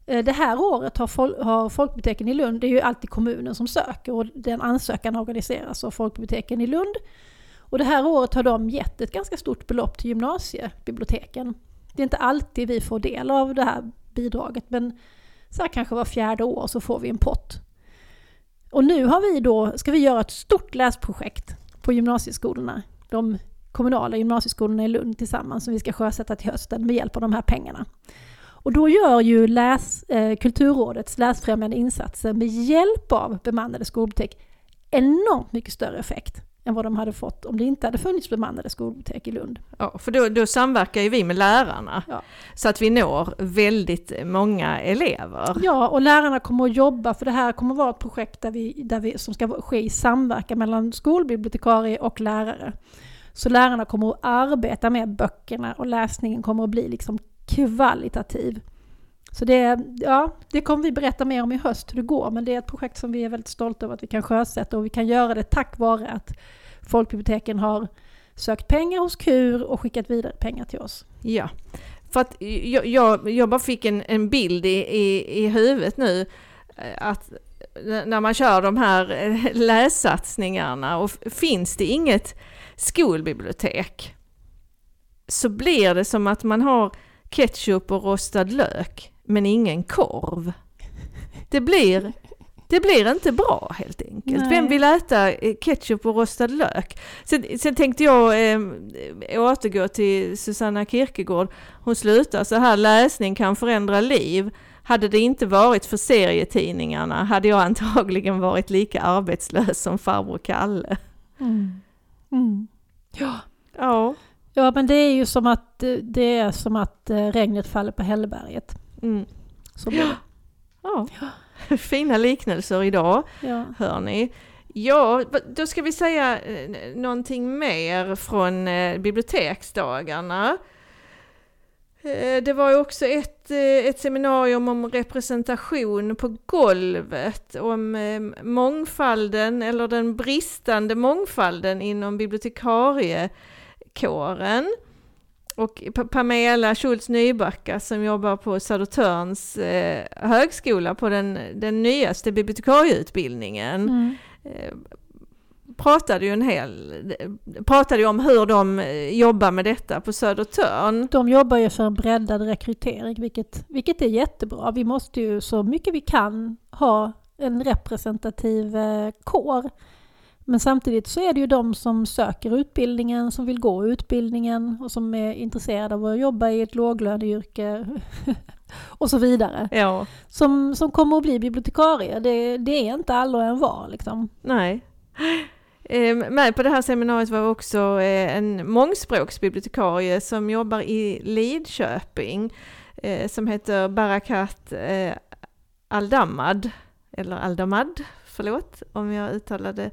Eh, det här året har, fol- har folkbiblioteken i Lund, det är ju alltid kommunen som söker och den ansökan organiseras av folkbiblioteken i Lund. Och det här året har de gett ett ganska stort belopp till gymnasiebiblioteken. Det är inte alltid vi får del av det här bidraget men så här kanske var fjärde år så får vi en pott. Och nu har vi då, ska vi göra ett stort läsprojekt på gymnasieskolorna. De kommunala gymnasieskolorna i Lund tillsammans som vi ska sjösätta till hösten med hjälp av de här pengarna. Och då gör ju läs, eh, Kulturrådets läsfrämjande insatser med hjälp av bemannade skolbibliotek enormt mycket större effekt än vad de hade fått om det inte hade funnits bemannade skolbibliotek i Lund. Ja, för då, då samverkar ju vi med lärarna Ja. så att vi når väldigt många elever. Ja, och lärarna kommer att jobba, för det här kommer att vara ett projekt där vi, där vi, som ska ske i samverkan mellan skolbibliotekarie och lärare. Så lärarna kommer att arbeta med böckerna och läsningen kommer att bli liksom kvalitativ. Så det, ja, det kommer vi berätta mer om i höst hur det går, men det är ett projekt som vi är väldigt stolta över att vi kan sjösätta och vi kan göra det tack vare att folkbiblioteken har sökt pengar hos KUR och skickat vidare pengar till oss. Ja, för att jag, jag, jag bara fick en, en bild i, i, i huvudet nu eh, att när man kör de här eh, lässatsningarna och finns det inget skolbibliotek så blir det som att man har ketchup och rostad lök men ingen korv. Det blir, det blir inte bra helt enkelt. Nej. Vem vill äta eh, ketchup och rostad lök? Sen, sen tänkte jag eh, återgå till Susanna Kierkegaard. Hon slutar så här, läsning kan förändra liv. Hade det inte varit för serietidningarna hade jag antagligen varit lika arbetslös som farbror Kalle. Mm. Ja. Ja. Ja, men det är ju som att, det är som att eh, regnet faller på Hälleberget. Mm. Så det. ja. Fina liknelser idag. Ja. hör ni. Ja, då ska vi säga eh, någonting mer från eh, biblioteksdagarna. Det var ju också ett, ett seminarium om representation på golvet, om eh, mångfalden eller den bristande mångfalden inom bibliotekariekåren. Och Pa- Pamela Schultz Nybacka som jobbar på Södertörns eh, högskola på den, den nyaste bibliotekarieutbildningen Mm. Pratade ju en hel, pratade ju om hur de eh, jobbar med detta på Södertörn. De jobbar ju för en breddad rekrytering, vilket, vilket är jättebra. Vi måste ju så mycket vi kan ha en representativ eh, kår. Men samtidigt så är det ju de som söker utbildningen, som vill gå utbildningen och som är intresserade av att jobba i ett låglöneyrke och så vidare. Ja, Som, som kommer att bli bibliotekarier. Det, det är inte alla och en var liksom. nej. Eh, Med på det här seminariet var också eh, en mångspråksbibliotekarie som jobbar i Lidköping eh, som heter Barakat eh, Aldamad, eller Aldamad, förlåt om jag uttalade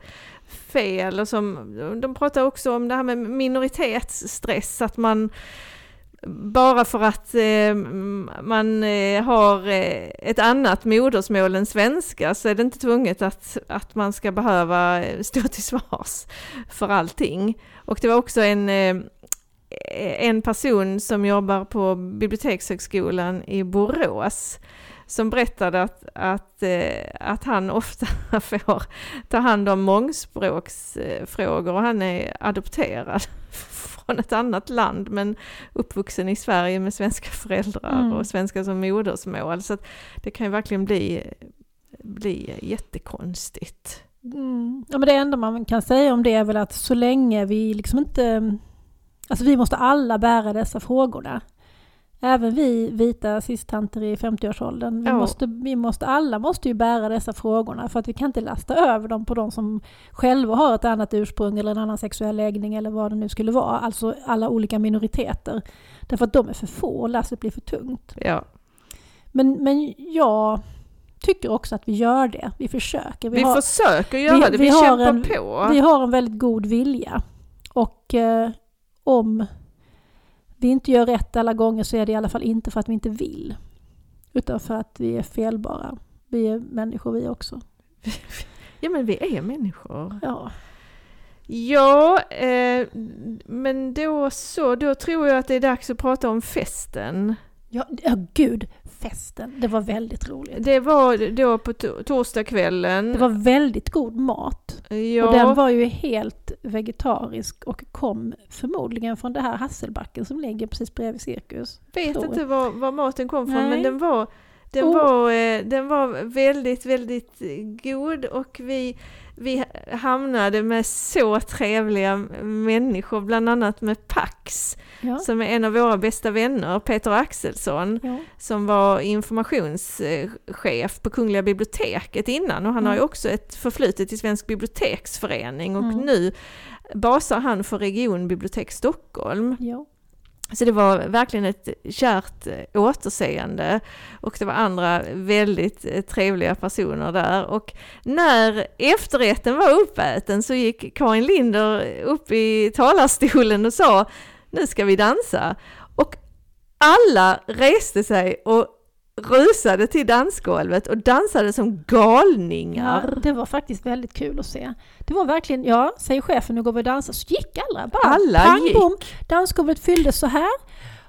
fel. Och som, de pratar också om det här med minoritetsstress, att man bara för att eh, man eh, har eh, ett annat modersmål än svenska så är det inte tvunget att, att man ska behöva eh, stå till svars för allting. Och det var också en, eh, en person som jobbar på Bibliotekshögskolan i Borås som berättade att, att, eh, att han ofta får ta hand om mångspråksfrågor och han är adopterad från ett annat land men uppvuxen i Sverige med svenska föräldrar Mm. och svenska som modersmål. Så det kan ju verkligen bli, bli jättekonstigt. Mm. Ja, men det enda man kan säga om det är väl att så länge vi liksom inte... Alltså vi måste alla bära dessa frågorna. Även vi vita cis-tanter i 50-årsåldern. Vi, Ja. måste, vi måste, alla måste ju bära dessa frågorna för att vi kan inte lasta över dem på de som själva har ett annat ursprung eller en annan sexuell läggning eller vad det nu skulle vara. Alltså alla olika minoriteter. Därför att de är för få och lasset blir för tungt. Ja. Men, men jag tycker också att vi gör det. Vi försöker. Vi, har, försöker göra vi- det, vi, vi kämpar en- på. vi har en väldigt god vilja. Och eh, om vi inte gör rätt alla gånger så är det i alla fall inte för att vi inte vill. Utan för att vi är felbara. Vi är människor vi också. Ja men vi är människor. Ja, Ja, eh, men då så, då tror jag att det är dags att prata om festen. ja, ja gud, festen. Det var väldigt roligt. Det var då på to- torsdagskvällen. Det var väldigt god mat. ja, Och den var ju helt vegetarisk och kom förmodligen från det här Hasselbacken som ligger precis bredvid Cirkus. vet tror inte var, var maten kom från Nej. men den var, den, Oh. var, eh, den var väldigt, väldigt god och vi, vi hamnade med så trevliga människor, bland annat med Pax Ja. som är en av våra bästa vänner, Peter Axelsson. Ja. som var informationschef på Kungliga biblioteket innan och han har ju Mm. också ett förflutet i Svensk biblioteksförening och Mm. nu basar han för Regionbibliotek Stockholm. Ja. Så det var verkligen ett kärt eh, återseende. Och det var andra väldigt eh, trevliga personer där. Och när efterrätten var uppäten så gick Karin Linder upp i talarstolen och sa nu ska vi dansa. Och alla reste sig och rusade till dansgolvet och dansade som galningar. Ja, det var faktiskt väldigt kul att se. Det var verkligen, ja, säger chefen, nu går vi och dansar, så gick alla bara. Alla pang, gick. bom, dansgolvet fylldes så här.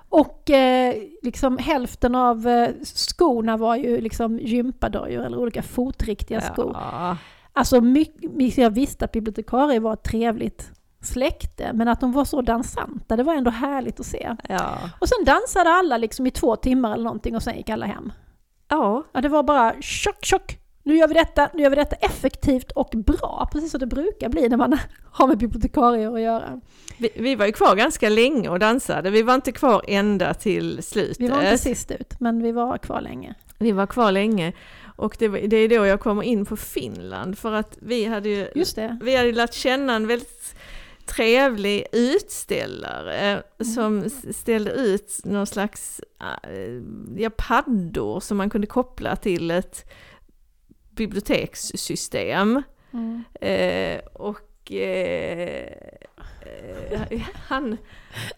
Och eh, liksom hälften av eh, skorna var ju liksom gympadojor eller olika fotriktiga skor. Ja. Alltså mycket, jag visste att bibliotekarier var ett trevligt släkte, men att de var så dansanta, det var ändå härligt att se. Ja. Och sen dansade alla liksom i två timmar eller någonting och sen gick alla hem. ja. Ja, det var bara tjock, tjock. Nu gör vi detta, nu gör vi detta effektivt och bra, precis som det brukar bli när man har med bibliotekarier att göra. Vi, vi var ju kvar ganska länge och dansade. Vi var inte kvar ända till slutet. Vi var inte sist ut, men vi var kvar länge. Vi var kvar länge. Och det, det är då jag kommer in på Finland för att vi hade ju vi hade lärt känna en väldigt trevlig utställare som s- ställde ut någon slags äh, ja, paddor som man kunde koppla till ett bibliotekssystem. Mm. Eh, och eh, eh, han,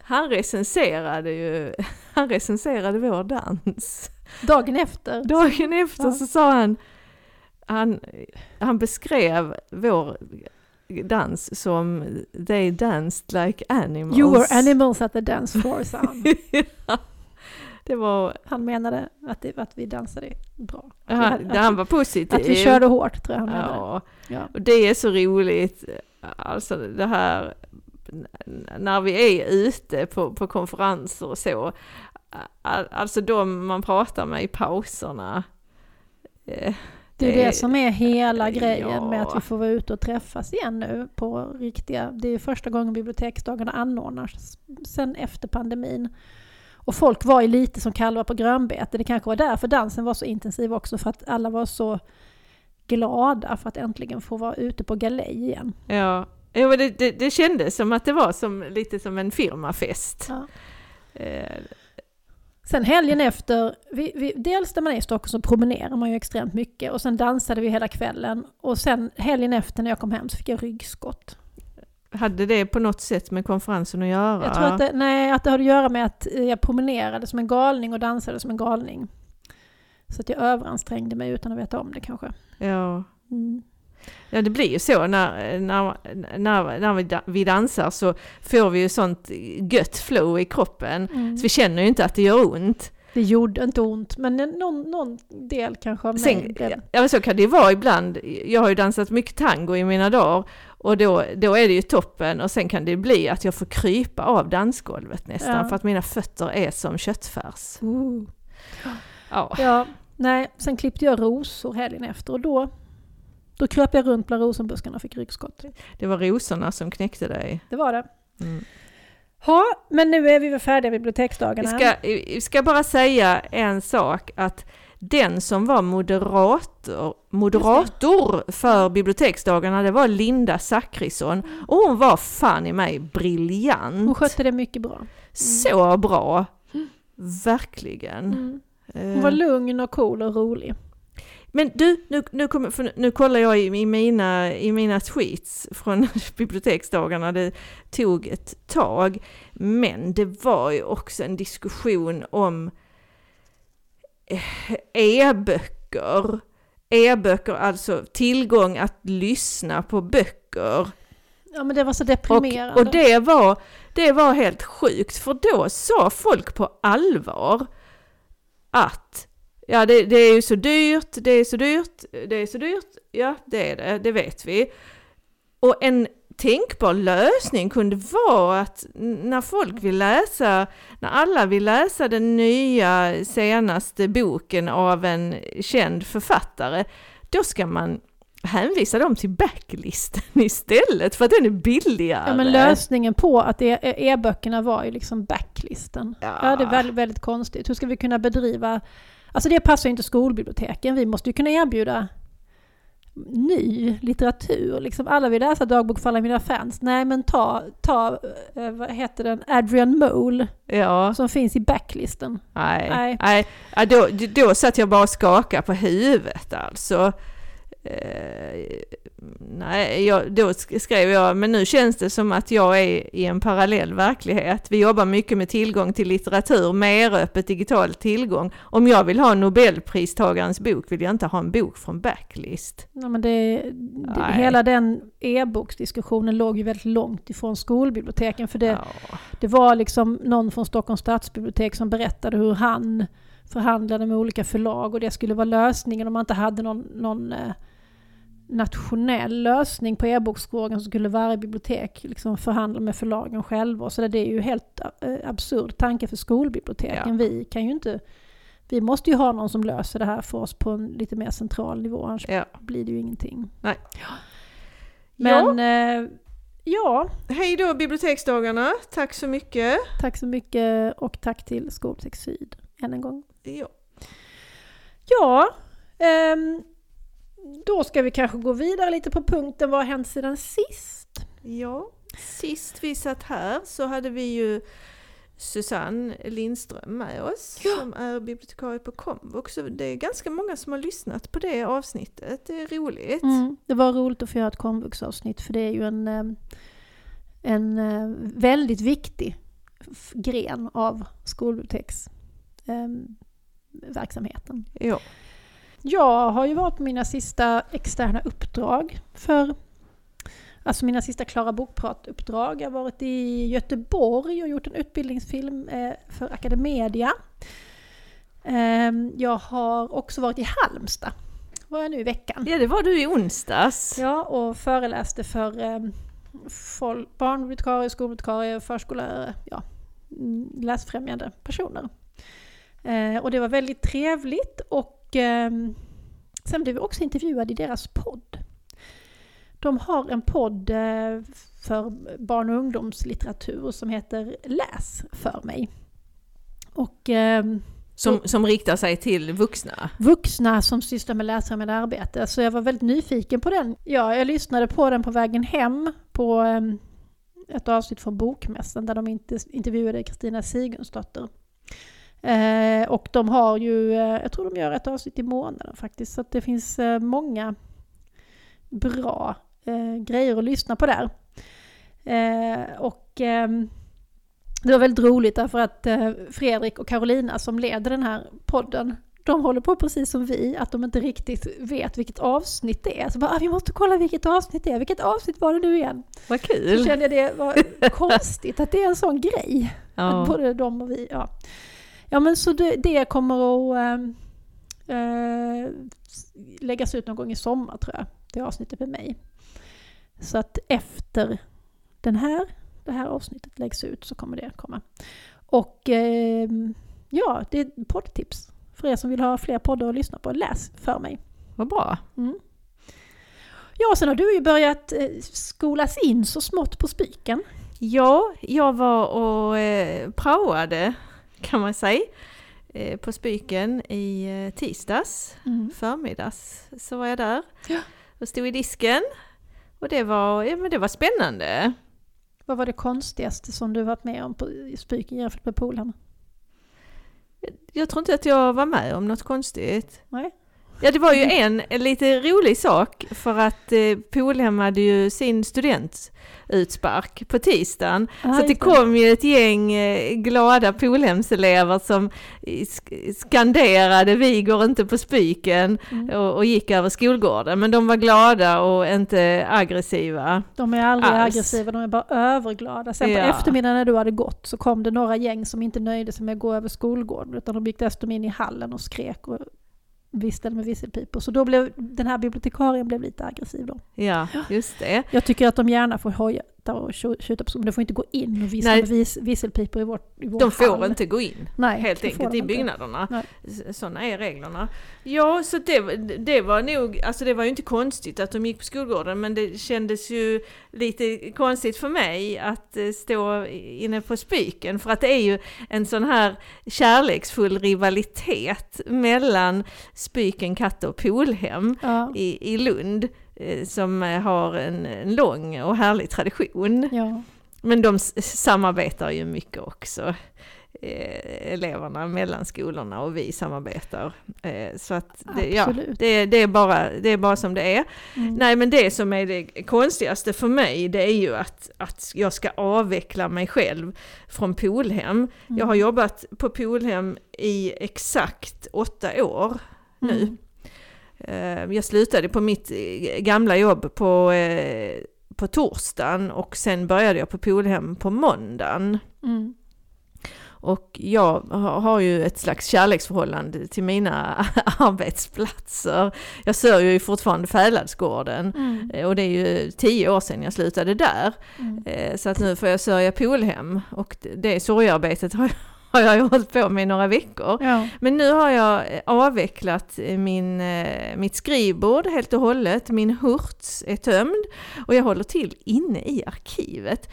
han recenserade ju, han recenserade vår dans. Dagen efter. Dagen efter Ja. så sa han, han, han beskrev vår dans som they danced like animals. You were animals at the dance floor, sa han. det var, Han menade att, det, att vi dansade bra. Att vi, han, var positiv. att vi körde hårt, tror jag han menade. Ja, Ja. och det är så roligt, alltså det här när vi är ute på, på konferenser och så, Al- alltså de man pratar med i pauserna. Eh, Det är Det- det som är hela grejen med ja. att vi får vara ute och träffas igen nu på riktiga... Det är första gången biblioteksdagarna anordnas sen efter pandemin. Och folk var ju lite som kalvar på grönbete. Det kanske var därför dansen var så intensiv också, för att alla var så glada för att äntligen få vara ute på galej igen. Ja, ja det, det, det kändes som att det var som, lite som en firmafest. Ja. Sen helgen efter, vi, vi, dels när man är i Stockholm så promenerar man ju extremt mycket och sen dansade vi hela kvällen. Och sen helgen efter när jag kom hem så fick jag ryggskott. hade det på något sätt med konferensen att göra? Jag tror att det, nej, att det hade att göra med att eh, jag promenerade som en galning och dansade som en galning. Så att jag överansträngde mig utan att veta om det kanske. Ja. Mm. Ja det blir ju så när, när, när, när vi, da- vi dansar så får vi ju sånt gött flow i kroppen. Mm. Så vi känner ju inte att det gör ont. Det gjorde inte ont, men någon, någon del kanske av mig Sen, ja, men så kan det vara ibland. Jag har ju dansat mycket tango i mina dagar och då, då är det ju toppen och sen kan det bli att jag får krypa av dansgolvet nästan Ja. för att mina fötter är som köttfärs. Ooh. Ja. Ja, nej, sen klippte jag rosor helgen efter och då, då kröp jag runt bland rosenbuskarna och fick ryggskott. Det var rosorna som knäckte dig. Det var det. Mm. Ja, men nu är vi väl färdiga med Vi biblioteksdagarna. ska, vi ska bara säga en sak att den som var moderator, moderator för biblioteksdagarna det var Linda Zachrisson och hon var fan i mig briljant. Hon skötte det mycket bra. Så bra! Verkligen. Mm. Eh, Hon var lugn och cool och rolig. Men du, nu, nu, för nu, kollar jag i, mina, i mina tweets från biblioteksdagarna. Det tog ett tag. Men det var ju också en diskussion om eh, e-böcker. E-böcker, alltså tillgång att lyssna på böcker. Ja men det var så Och, deprimerande. och det, var, det var helt sjukt, för då sa folk på allvar att ja, det, det är ju så dyrt, det är så dyrt, det är så dyrt, ja det är det, det vet vi. Och en tänkbar lösning kunde vara att när folk vill läsa, när alla vill läsa den nya senaste boken av en känd författare, då ska man hänvisa dem till backlisten istället för att den är billigare. Ja men lösningen på att e- e-böckerna var ju liksom backlisten. Ja. Ja det är väldigt, väldigt konstigt. Hur ska vi kunna bedriva... Alltså det passar ju inte skolbiblioteken. Vi måste ju kunna erbjuda ny litteratur. Liksom alla vill läsa Dagbok för alla mina fans. Nej men ta, ta eh, vad heter den, Adrian Mole Ja, som finns i backlisten. nej. Nej. nej. Ja, då, då satt jag bara och skakade på huvudet alltså. Eh, nej, jag, då sk- skrev jag, men nu känns det som att jag är i en parallell verklighet. Vi jobbar mycket med tillgång till litteratur, mer öppet digital tillgång. Om jag vill ha Nobelpristagarens bok vill jag inte ha en bok från backlist. Ja, men det, det, Nej. hela den e-boksdiskussionen låg ju väldigt långt ifrån skolbiblioteken. För det, Ja. Det var liksom någon från Stockholms stadsbibliotek som berättade hur han förhandlade med olika förlag och det skulle vara lösningen om man inte hade någon, någon eh, nationell lösning på e-boksfrågan så skulle varje bibliotek liksom förhandla med förlagen själva. Så det är ju helt eh, absurd tanke för skolbiblioteken. Ja. Vi kan ju inte... Vi måste ju ha någon som löser det här för oss på en lite mer central nivå, annars Ja. blir det ju ingenting. Nej. Men eh, ja, Hej då biblioteksdagarna, tack så mycket. tack så mycket och tack till Skolbibliotek Syd än en gång. Ja. Ja, ehm, då ska vi kanske gå vidare lite på punkten vad har hänt sedan sist? Ja, sist vi satt här så hade vi ju Susanne Lindström med oss Ja. som är bibliotekarie på Komvux. Det är ganska många som har lyssnat på det avsnittet. Det är roligt. Mm, det var roligt att få göra ett komvuxavsnitt för det är ju en, ehm, en eh, väldigt viktig gren av skolbiblioteksverksamheten. Ja. Jag har ju varit på mina sista externa uppdrag för Alltså mina sista Klara Bokprat-uppdrag. Jag har varit i Göteborg och gjort en utbildningsfilm eh, för Academedia. Ehm, Jag har också varit i Halmstad, var jag nu i veckan. ja, det var du i onsdags. Ja, och föreläste för eh, fol- barnbibliotekarier, skolbibliotekarier, förskollärare, ja, mm, läsfrämjande personer. Eh, och det var väldigt trevligt och eh, sen blev vi också intervjuade i deras podd. De har en podd eh, för barn och ungdomslitteratur som heter Läs för mig. Och eh, Som, som riktar sig till vuxna. vuxna som sysslar med läsfrämjande arbete. Så jag var väldigt nyfiken på den. Ja, jag lyssnade på den på vägen hem på em, ett avsnitt från Bokmässan där de inte, intervjuade Kristina Sigurdsdotter. Eh, och de har ju, eh, jag tror de gör ett avsnitt i månaden faktiskt, så att det finns eh, många bra eh, grejer att lyssna på där. Eh, och ehm, det var väldigt roligt därför att eh, Fredrik och Carolina som leder den här podden, de håller på precis som vi, att de inte riktigt vet vilket avsnitt det är. Så bara, ah, vi måste kolla vilket avsnitt det är. Vilket avsnitt var det nu igen? Vad Så kul! kände jag det var konstigt att det är en sån grej. Att Ja. både de och vi, ja. Ja men så det, det kommer att äh, äh, läggas ut någon gång i sommar tror jag, det avsnittet med mig. Så att efter den här, det här avsnittet läggs ut så kommer det komma. Och äh, ja, det är poddtips för er som vill ha fler poddar att lyssna på. Läs för mig. Vad bra. Mm. Ja, sen har du ju börjat eh, skolas in så smått på spiken. Ja, jag var och eh, praoade kan man säga eh, på Spiken i eh, tisdags, Mm. förmiddags så var jag där Ja. och stod i disken. Och det var, ja, men det var spännande. Vad var det konstigaste som du varit med om på i spiken jämfört med Polhem? Jag tror inte att jag var med om något konstigt. Nej. Ja, det var ju en, en lite rolig sak för att eh, Polhem hade ju sin studentutspark på tisdagen. Ah, så det kom ju ett gäng eh, glada Polhemselever som sk- skanderade vi går inte på spiken Mm. och, och gick över skolgården. Men de var glada och inte aggressiva. De är aldrig Alls. aggressiva, de är bara överglada. Sen på Ja. eftermiddagen när du hade gått så kom det några gäng som inte nöjde sig med att gå över skolgården utan de gick dessutom in i hallen och skrek och viftade med visselpipor. Så då blev den här bibliotekarien blev lite aggressiv då. Ja, just det. Jag tycker att de gärna får hojta och tju- tjuta på men de får inte gå in och vissla med vis, visselpipor i vår, i vår De får hall. inte gå in. Nej, helt enkelt i byggnaderna. Nej. Sådana är reglerna. Ja, så det, det var nog, alltså det var ju inte konstigt att de gick på skolgården men det kändes ju lite konstigt för mig att eh, stå inne på spiken för att det är ju en sån här kärleksfull rivalitet mellan Spiken, Katte och Polhem Ja, i, i Lund som eh, har en, en lång och härlig tradition. ja. Men de samarbetar ju mycket också. Eh, eleverna mellan skolorna och vi samarbetar. Eh, så att det, ja, det, det, är bara, det är bara som det är. Mm. Nej men det som är det konstigaste för mig det är ju att, att jag ska avveckla mig själv från Polhem. Jag har jobbat på Polhem i exakt åtta år nu. Mm. Eh, Jag slutade på mitt eh, gamla jobb på, eh, på torsdagen och sen började jag på Polhem på måndagen. Mm. Och jag har ju ett slags kärleksförhållande till mina arbetsplatser. Jag sörjer ju fortfarande Fäladsgården Mm. och det är ju tio år sedan jag slutade där. Mm. Så att nu får jag sörja Polhem och det- det sorgearbetet har jag, har jag ju hållit på med i några veckor. Ja. Men nu har jag eh, avvecklat eh, min, eh, mitt skrivbord helt och hållet. Min hurts är tömd och jag håller till inne i arkivet.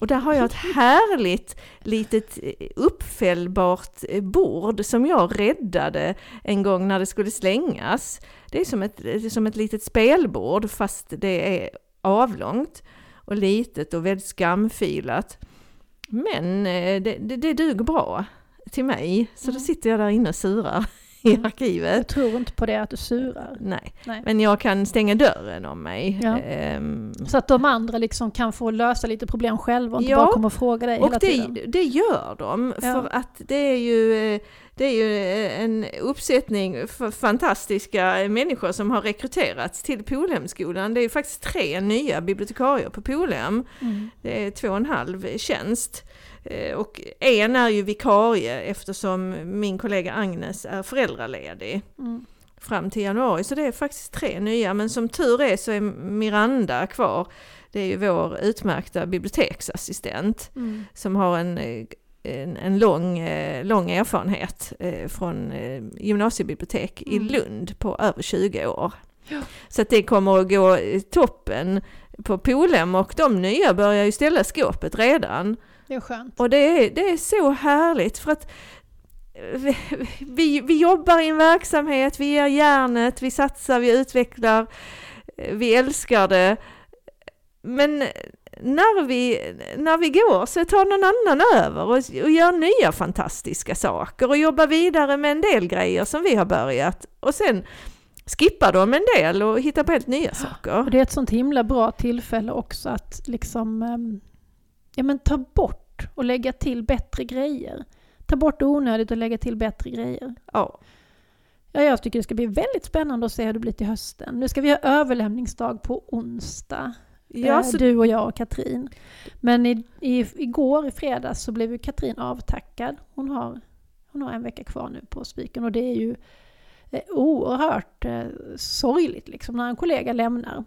Och där har jag ett härligt litet uppfällbart bord som jag räddade en gång när det skulle slängas. Det är som ett, det är som ett litet spelbord fast det är avlångt och litet och väldigt skamfilat. Men eh, det, det, det duger bra till mig, så då Mm. sitter jag där inne och surar i arkivet. Jag tror inte på det att du surar. Nej, Nej. men jag kan stänga dörren om mig. Ja. Ehm, Så att de andra liksom kan få lösa lite problem själva och inte Ja, bara komma och fråga dig och hela tiden. det, gör de, Ja. för att det är ju eh, det är ju eh, en uppsättning för fantastiska människor som har rekryterats till Polhemskolan. Det är ju faktiskt tre nya bibliotekarier på Polhem. Mm. Det är två och en halv tjänst. Eh, Och en är ju vikarie eftersom min kollega Agnes är föräldraledig Mm. fram till januari. Så det är faktiskt tre nya. Men som tur är så är Miranda kvar. Det är ju vår utmärkta biblioteksassistent Mm. som har en, en, en lång, eh, lång erfarenhet eh, från gymnasiebibliotek i Mm. Lund på över 20 år. Ja. Så det kommer att gå i toppen på Polhem och de nya börjar ju ställa skåpet redan. Det är skönt. Och det är, det är så härligt för att vi, vi jobbar i en verksamhet, vi ger järnet, vi satsar, vi utvecklar, vi älskar det. Men när vi, när vi går så tar någon annan över och, och gör nya fantastiska saker och jobbar vidare med en del grejer som vi har börjat. Och sen skippar de en del och hittar på helt nya Och saker. det är ett sånt himla bra tillfälle också att liksom ehm, ja, men ta bort och lägga till bättre grejer. Ta bort onödigt och lägga till bättre grejer. Ja. Ja, jag tycker det ska bli väldigt spännande att se hur det blir till hösten. Nu ska vi ha överlämningsdag på onsdag. Ja, eh, så Du och jag och Katrin. Men i, i, igår, i fredags, så blev ju Katrin avtackad. Hon har, hon har en vecka kvar nu på Spiken och det är ju eh, oerhört eh, sorgligt liksom när en kollega lämnar.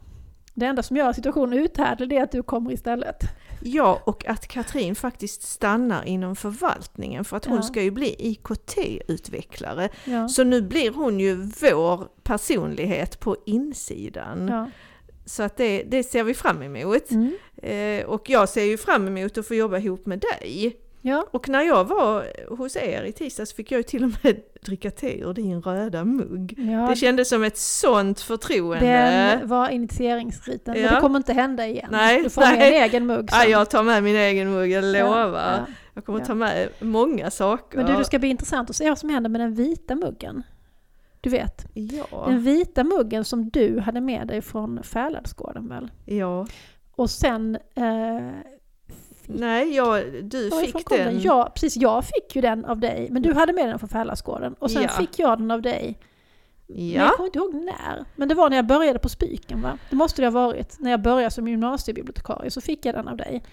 Det enda som gör situationen uthärdlig är att du kommer istället. Ja, och att Katrin faktiskt stannar inom förvaltningen för att hon Ja. ska ju bli IKT-utvecklare. Ja. Så nu blir hon ju vår personlighet på insidan. Ja. Så att det, det ser vi fram emot. Mm. Eh, och jag ser ju fram emot att få jobba ihop med dig. Ja. Och när jag var hos er i tisdags fick jag ju till och med dricka te ur din röda mugg. ja. Det kändes som ett sånt förtroende. Den var initieringsriten, men Ja. det kommer inte hända igen. Nej, du får med nej. en egen mugg Ja, sen. jag tar med min egen mugg, jag lovar. Ja, Jag kommer Ja. ta med många saker. Men du, det ska bli intressant att se vad som händer med den vita muggen. Du vet, Ja, den vita muggen som du hade med dig från Fäladsgården väl? ja. Och sen... Eh, Nej, jag, du varifrån fick den. Ja, precis. Jag fick ju den av dig, men du hade med den från Fäladsgården. Och sen Ja. fick jag den av dig. Men Ja, jag kommer inte ihåg när. Men det var när jag började på Spiken va? Det måste det ha varit. När jag började som gymnasiebibliotekarie så fick jag den av dig.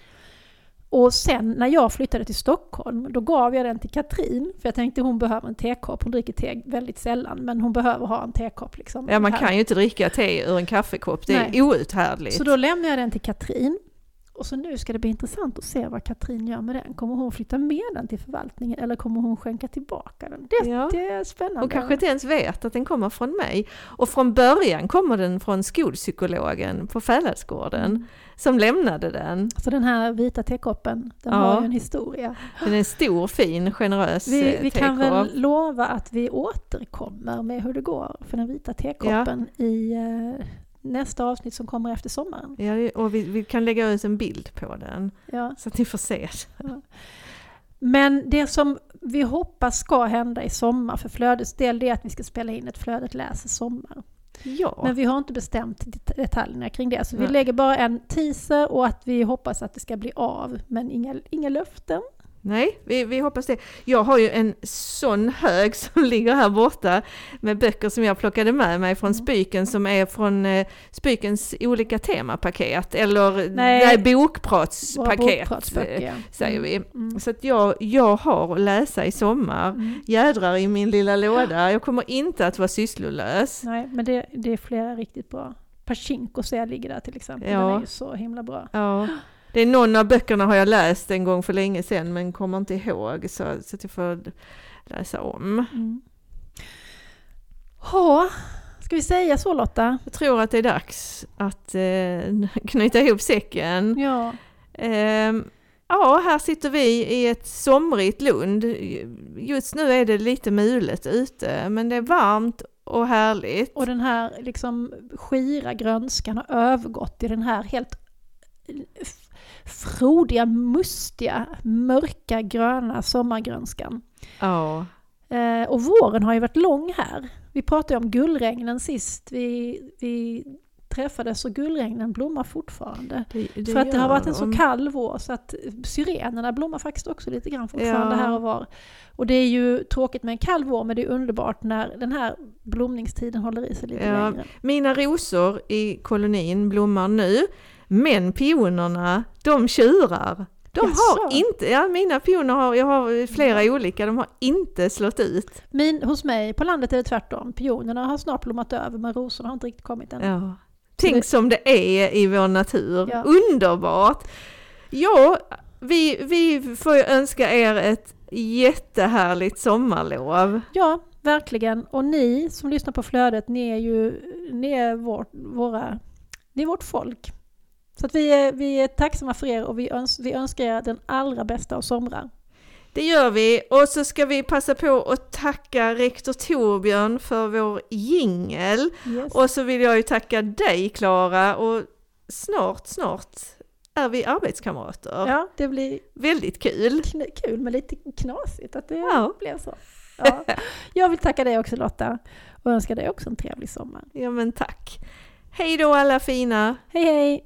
Och sen när jag flyttade till Stockholm, då gav jag den till Katrin. För jag tänkte hon behöver en tekopp. Hon dricker te väldigt sällan, men hon behöver ha en tekopp. Liksom, ja, man kan ju inte dricka te ur en kaffekopp, det är Nej. outhärdligt. Så då lämnade jag den till Katrin. Och så nu ska det bli intressant att se vad Katrin gör med den. Kommer hon flytta med den till förvaltningen eller kommer hon skänka tillbaka den? Det, Ja. det är spännande. Och kanske inte ens vet att den kommer från mig. Och från början kommer den från skolpsykologen på Fäladsgården Mm. som lämnade den. Så den här vita tekoppen, den Ja. har ju en historia. Den är en stor, fin, generös Vi, eh, vi kan väl lova att vi återkommer med hur det går för den vita tekoppen i eh, nästa avsnitt som kommer efter sommaren. Ja, och vi, vi kan lägga ut en bild på den Ja. så att ni får se. Men det som vi hoppas ska hända i sommar för Flödets del är att vi ska spela in ett Flödet läser sommar. Ja, Men vi har inte bestämt det- detaljerna kring det. Så vi Nej. lägger bara en teaser och att vi hoppas att det ska bli av. Men inga, inga löften. Nej, vi, vi hoppas det. Jag har ju en sån hög som ligger här borta med böcker som jag plockade med mig från Mm. Spyken som är från eh, Spykens olika temapaket eller Nej. nej, bokpratspaket säger vi. Mm. Så att jag, jag har att läsa i sommar. Mm. Jädrar i min lilla låda. Jag kommer inte att vara sysslolös. Nej, men det, det är flera riktigt bra. Pachinko ser jag ligger där till exempel. Ja. Den är ju så himla bra. Ja. Det är någon av böckerna har jag läst en gång för länge sedan men kommer inte ihåg så, så att jag får läsa om. Mm. Ha, ska vi säga så Lotta? Jag tror att det är dags att eh, knyta ihop säcken. Ja. Ehm, ja, här sitter vi i ett somrigt Lund. Just nu är det lite mulet ute men det är varmt och härligt. Och den här liksom skira grönskan har övergått i den här helt frodiga, mustiga, mörka gröna sommargrönskan. Ja. Eh, och våren har ju varit lång här. Vi pratade om gullregnen sist vi, vi träffades och gullregnen blommar fortfarande. Det, det För att det har varit en så kall vår så att syrenerna blommar faktiskt också lite grann fortfarande Ja. här och var. Och det är ju tråkigt med en kall vår men det är underbart när den här blomningstiden håller i sig lite Ja. längre. Mina rosor i kolonin blommar nu, men pionerna, de tjurar. De har Jaså? inte, ja mina pioner har, jag har flera olika, de har inte slått ut. Min, hos mig på landet är det tvärtom. Pionerna har snart blommat över men rosorna har inte riktigt kommit än. Ja. Tänk det- som det är i vår natur, Ja. underbart! Ja, vi, vi får ju önska er ett jättehärligt sommarlov. Ja, verkligen. Och ni som lyssnar på flödet, ni är ju ni är vårt, våra, ni är vårt folk. Så att vi, är, vi är tacksamma för er och vi, öns, vi önskar er den allra bästa av somrar. Det gör vi och så ska vi passa på att tacka rektor Torbjörn för vår jingel. Yes. Och så vill jag ju tacka dig Klara och snart, snart är vi arbetskamrater. Ja, det blir Väldigt kul! kul men lite knasigt att det Ja. blev så. Ja. Jag vill tacka dig också Lotta och önska dig också en trevlig sommar. Ja men tack! Hej då alla fina! Hej hej!